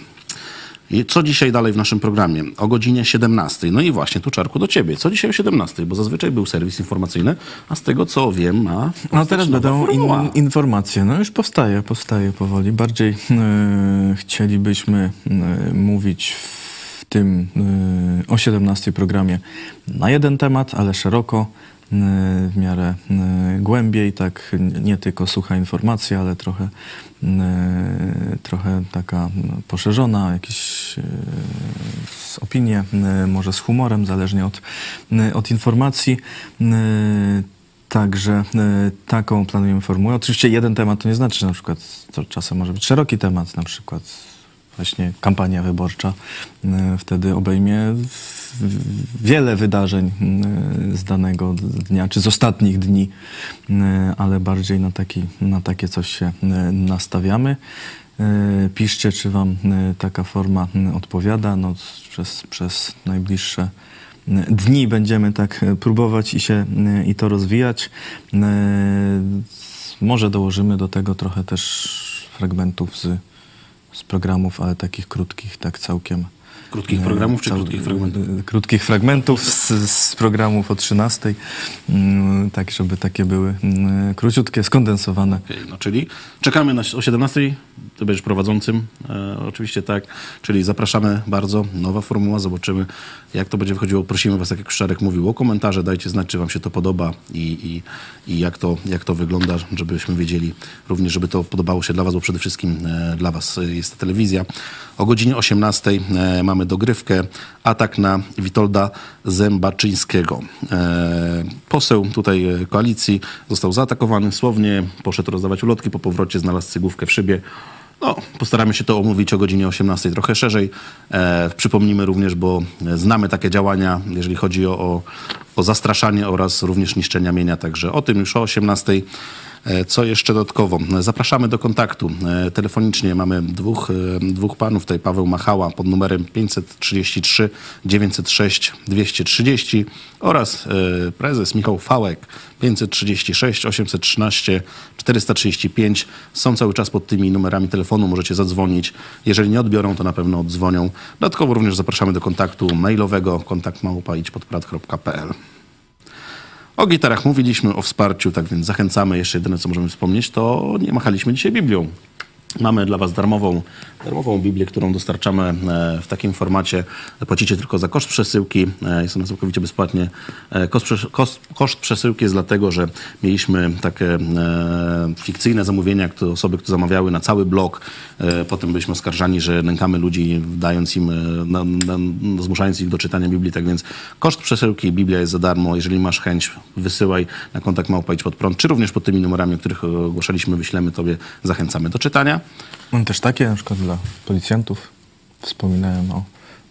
I co dzisiaj dalej w naszym programie? O godzinie 17. No i właśnie tu czarku do ciebie. Co dzisiaj o 17? Bo zazwyczaj był serwis informacyjny, a z tego co wiem ma. No teraz będą in, informacje. No już powstaje, powstaje powoli. Bardziej e, chcielibyśmy e, mówić w tym e, o 17 programie na jeden temat, ale szeroko, w miarę e, głębiej, tak nie tylko sucha informacja, ale trochę, e, trochę taka no, poszerzona, jakieś opinie, może z humorem, zależnie od, od informacji. Także e, taką planujemy formułę. Oczywiście jeden temat to nie znaczy, że na przykład to czasem może być szeroki temat, na przykład właśnie kampania wyborcza. E, wtedy obejmie wiele wydarzeń e, z danego dnia, czy z ostatnich dni, e, ale bardziej na, taki, na takie coś się nastawiamy. Piszcie, czy wam taka forma odpowiada. No, przez, przez najbliższe dni będziemy tak próbować i się i to rozwijać. Może dołożymy do tego trochę też fragmentów z, z programów, ale takich krótkich, tak całkiem. Krótkich e, programów czy krótkich fragmentów? e, Krótkich fragmentów z, z programów o 13, mm, tak żeby takie były mm, króciutkie, skondensowane. Okej, no czyli czekamy na, o 17. Ty będziesz prowadzącym. E, oczywiście tak. Czyli zapraszamy bardzo. Nowa formuła. Zobaczymy, jak to będzie wychodziło. Prosimy Was, tak jak Szczerek mówił, o komentarze. Dajcie znać, czy Wam się to podoba i, i, i jak, to, jak to wygląda, żebyśmy wiedzieli również, żeby to podobało się dla Was, bo przede wszystkim e, dla Was jest ta telewizja. O godzinie 18 e, mamy dogrywkę. Atak na Witolda Zębaczyńskiego. E, poseł tutaj e, koalicji został zaatakowany słownie, poszedł rozdawać ulotki, po powrocie znalazł cygówkę w szybie. No, postaramy się to omówić o godzinie 18 trochę szerzej. E, przypomnimy również, bo e, znamy takie działania, jeżeli chodzi o, o, o zastraszanie oraz również niszczenia mienia, także o tym już o 18. E, Co jeszcze dodatkowo? Zapraszamy do kontaktu. E, Telefonicznie mamy dwóch, e, dwóch panów, tutaj Paweł Machała pod numerem 533 906 230 oraz prezes Michał Fałek 536 813 435. Są cały czas pod tymi numerami telefonu, możecie zadzwonić. Jeżeli nie odbiorą, to na pewno oddzwonią. Dodatkowo również zapraszamy do kontaktu mailowego kontaktmałpa.idźpodprat.pl o gitarach mówiliśmy, o wsparciu, tak więc zachęcamy. Jeszcze jedyne, co możemy wspomnieć, to nie machaliśmy dzisiaj Biblią. Mamy dla Was darmową, darmową Biblię, którą dostarczamy e, w takim formacie. Płacicie tylko za koszt przesyłki. E, Jest ona całkowicie bezpłatnie. E, Koszt, przes- koszt, koszt przesyłki jest dlatego, że mieliśmy takie fikcyjne zamówienia, które, osoby, które zamawiały na cały blok. Potem byliśmy oskarżani, że nękamy ludzi, dając im, no, zmuszając ich do czytania Biblii. Tak więc koszt przesyłki, Biblia jest za darmo. Jeżeli masz chęć, wysyłaj na kontakt małpa pod prąd, czy również pod tymi numerami, o których ogłaszaliśmy, wyślemy Tobie. Zachęcamy do czytania. Mam też takie, na przykład dla policjantów. Wspominałem o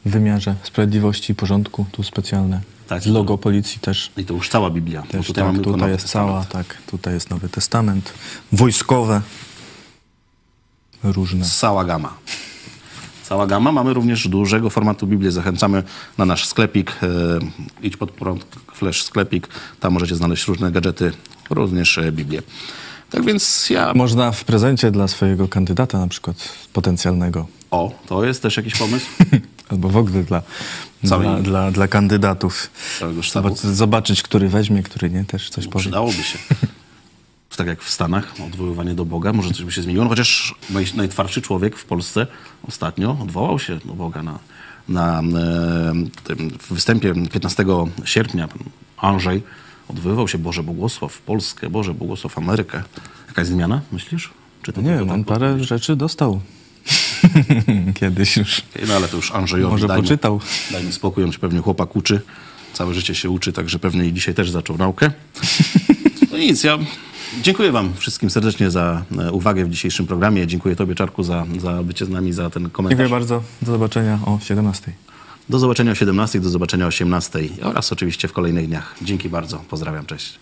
wymiarze sprawiedliwości i porządku, tu specjalne. Tak, logo policji też. I to już cała Biblia. Też tutaj tak, tutaj jest Testament. cała, tak, tutaj jest Nowy Testament, wojskowe, różne. Cała gama. Cała gama. Mamy również dużego formatu Biblię. Zachęcamy na nasz sklepik. E, idź pod prąd, flash sklepik. Tam możecie znaleźć różne gadżety, również e, Biblię. Tak więc ja... Można w prezencie dla swojego kandydata na przykład potencjalnego, O, to jest też jakiś pomysł <laughs> albo w ogóle dla, Całej- dla, dla, dla kandydatów. zobaczyć, który weźmie, który nie, też coś powie. Przydałoby się. <laughs> Tak jak w Stanach, odwoływanie do Boga, może coś by się zmieniło. No chociaż naj, najtwardszy człowiek w Polsce ostatnio odwołał się do Boga na, na e, tym występie 15 sierpnia. Pan Andrzej odwoływał się, Boże błogosław Polskę, Boże błogosław Amerykę. Jakaś zmiana, myślisz? Czy to Nie tak on parę odpowiedź? rzeczy dostał. <laughs> Kiedyś już. No ale to już Andrzejowi Może dajmy, poczytał. Dajmy spokój, on się pewnie chłopak uczy. Całe życie się uczy, także pewnie i dzisiaj też zaczął naukę. <laughs> No nic, ja dziękuję wam wszystkim serdecznie za e, uwagę w dzisiejszym programie. Dziękuję tobie, Czarku, za, za bycie z nami, za ten komentarz. Dziękuję bardzo. Do zobaczenia o 17. Do zobaczenia o 17, do zobaczenia o 18 oraz oczywiście w kolejnych dniach. Dzięki bardzo, pozdrawiam, cześć.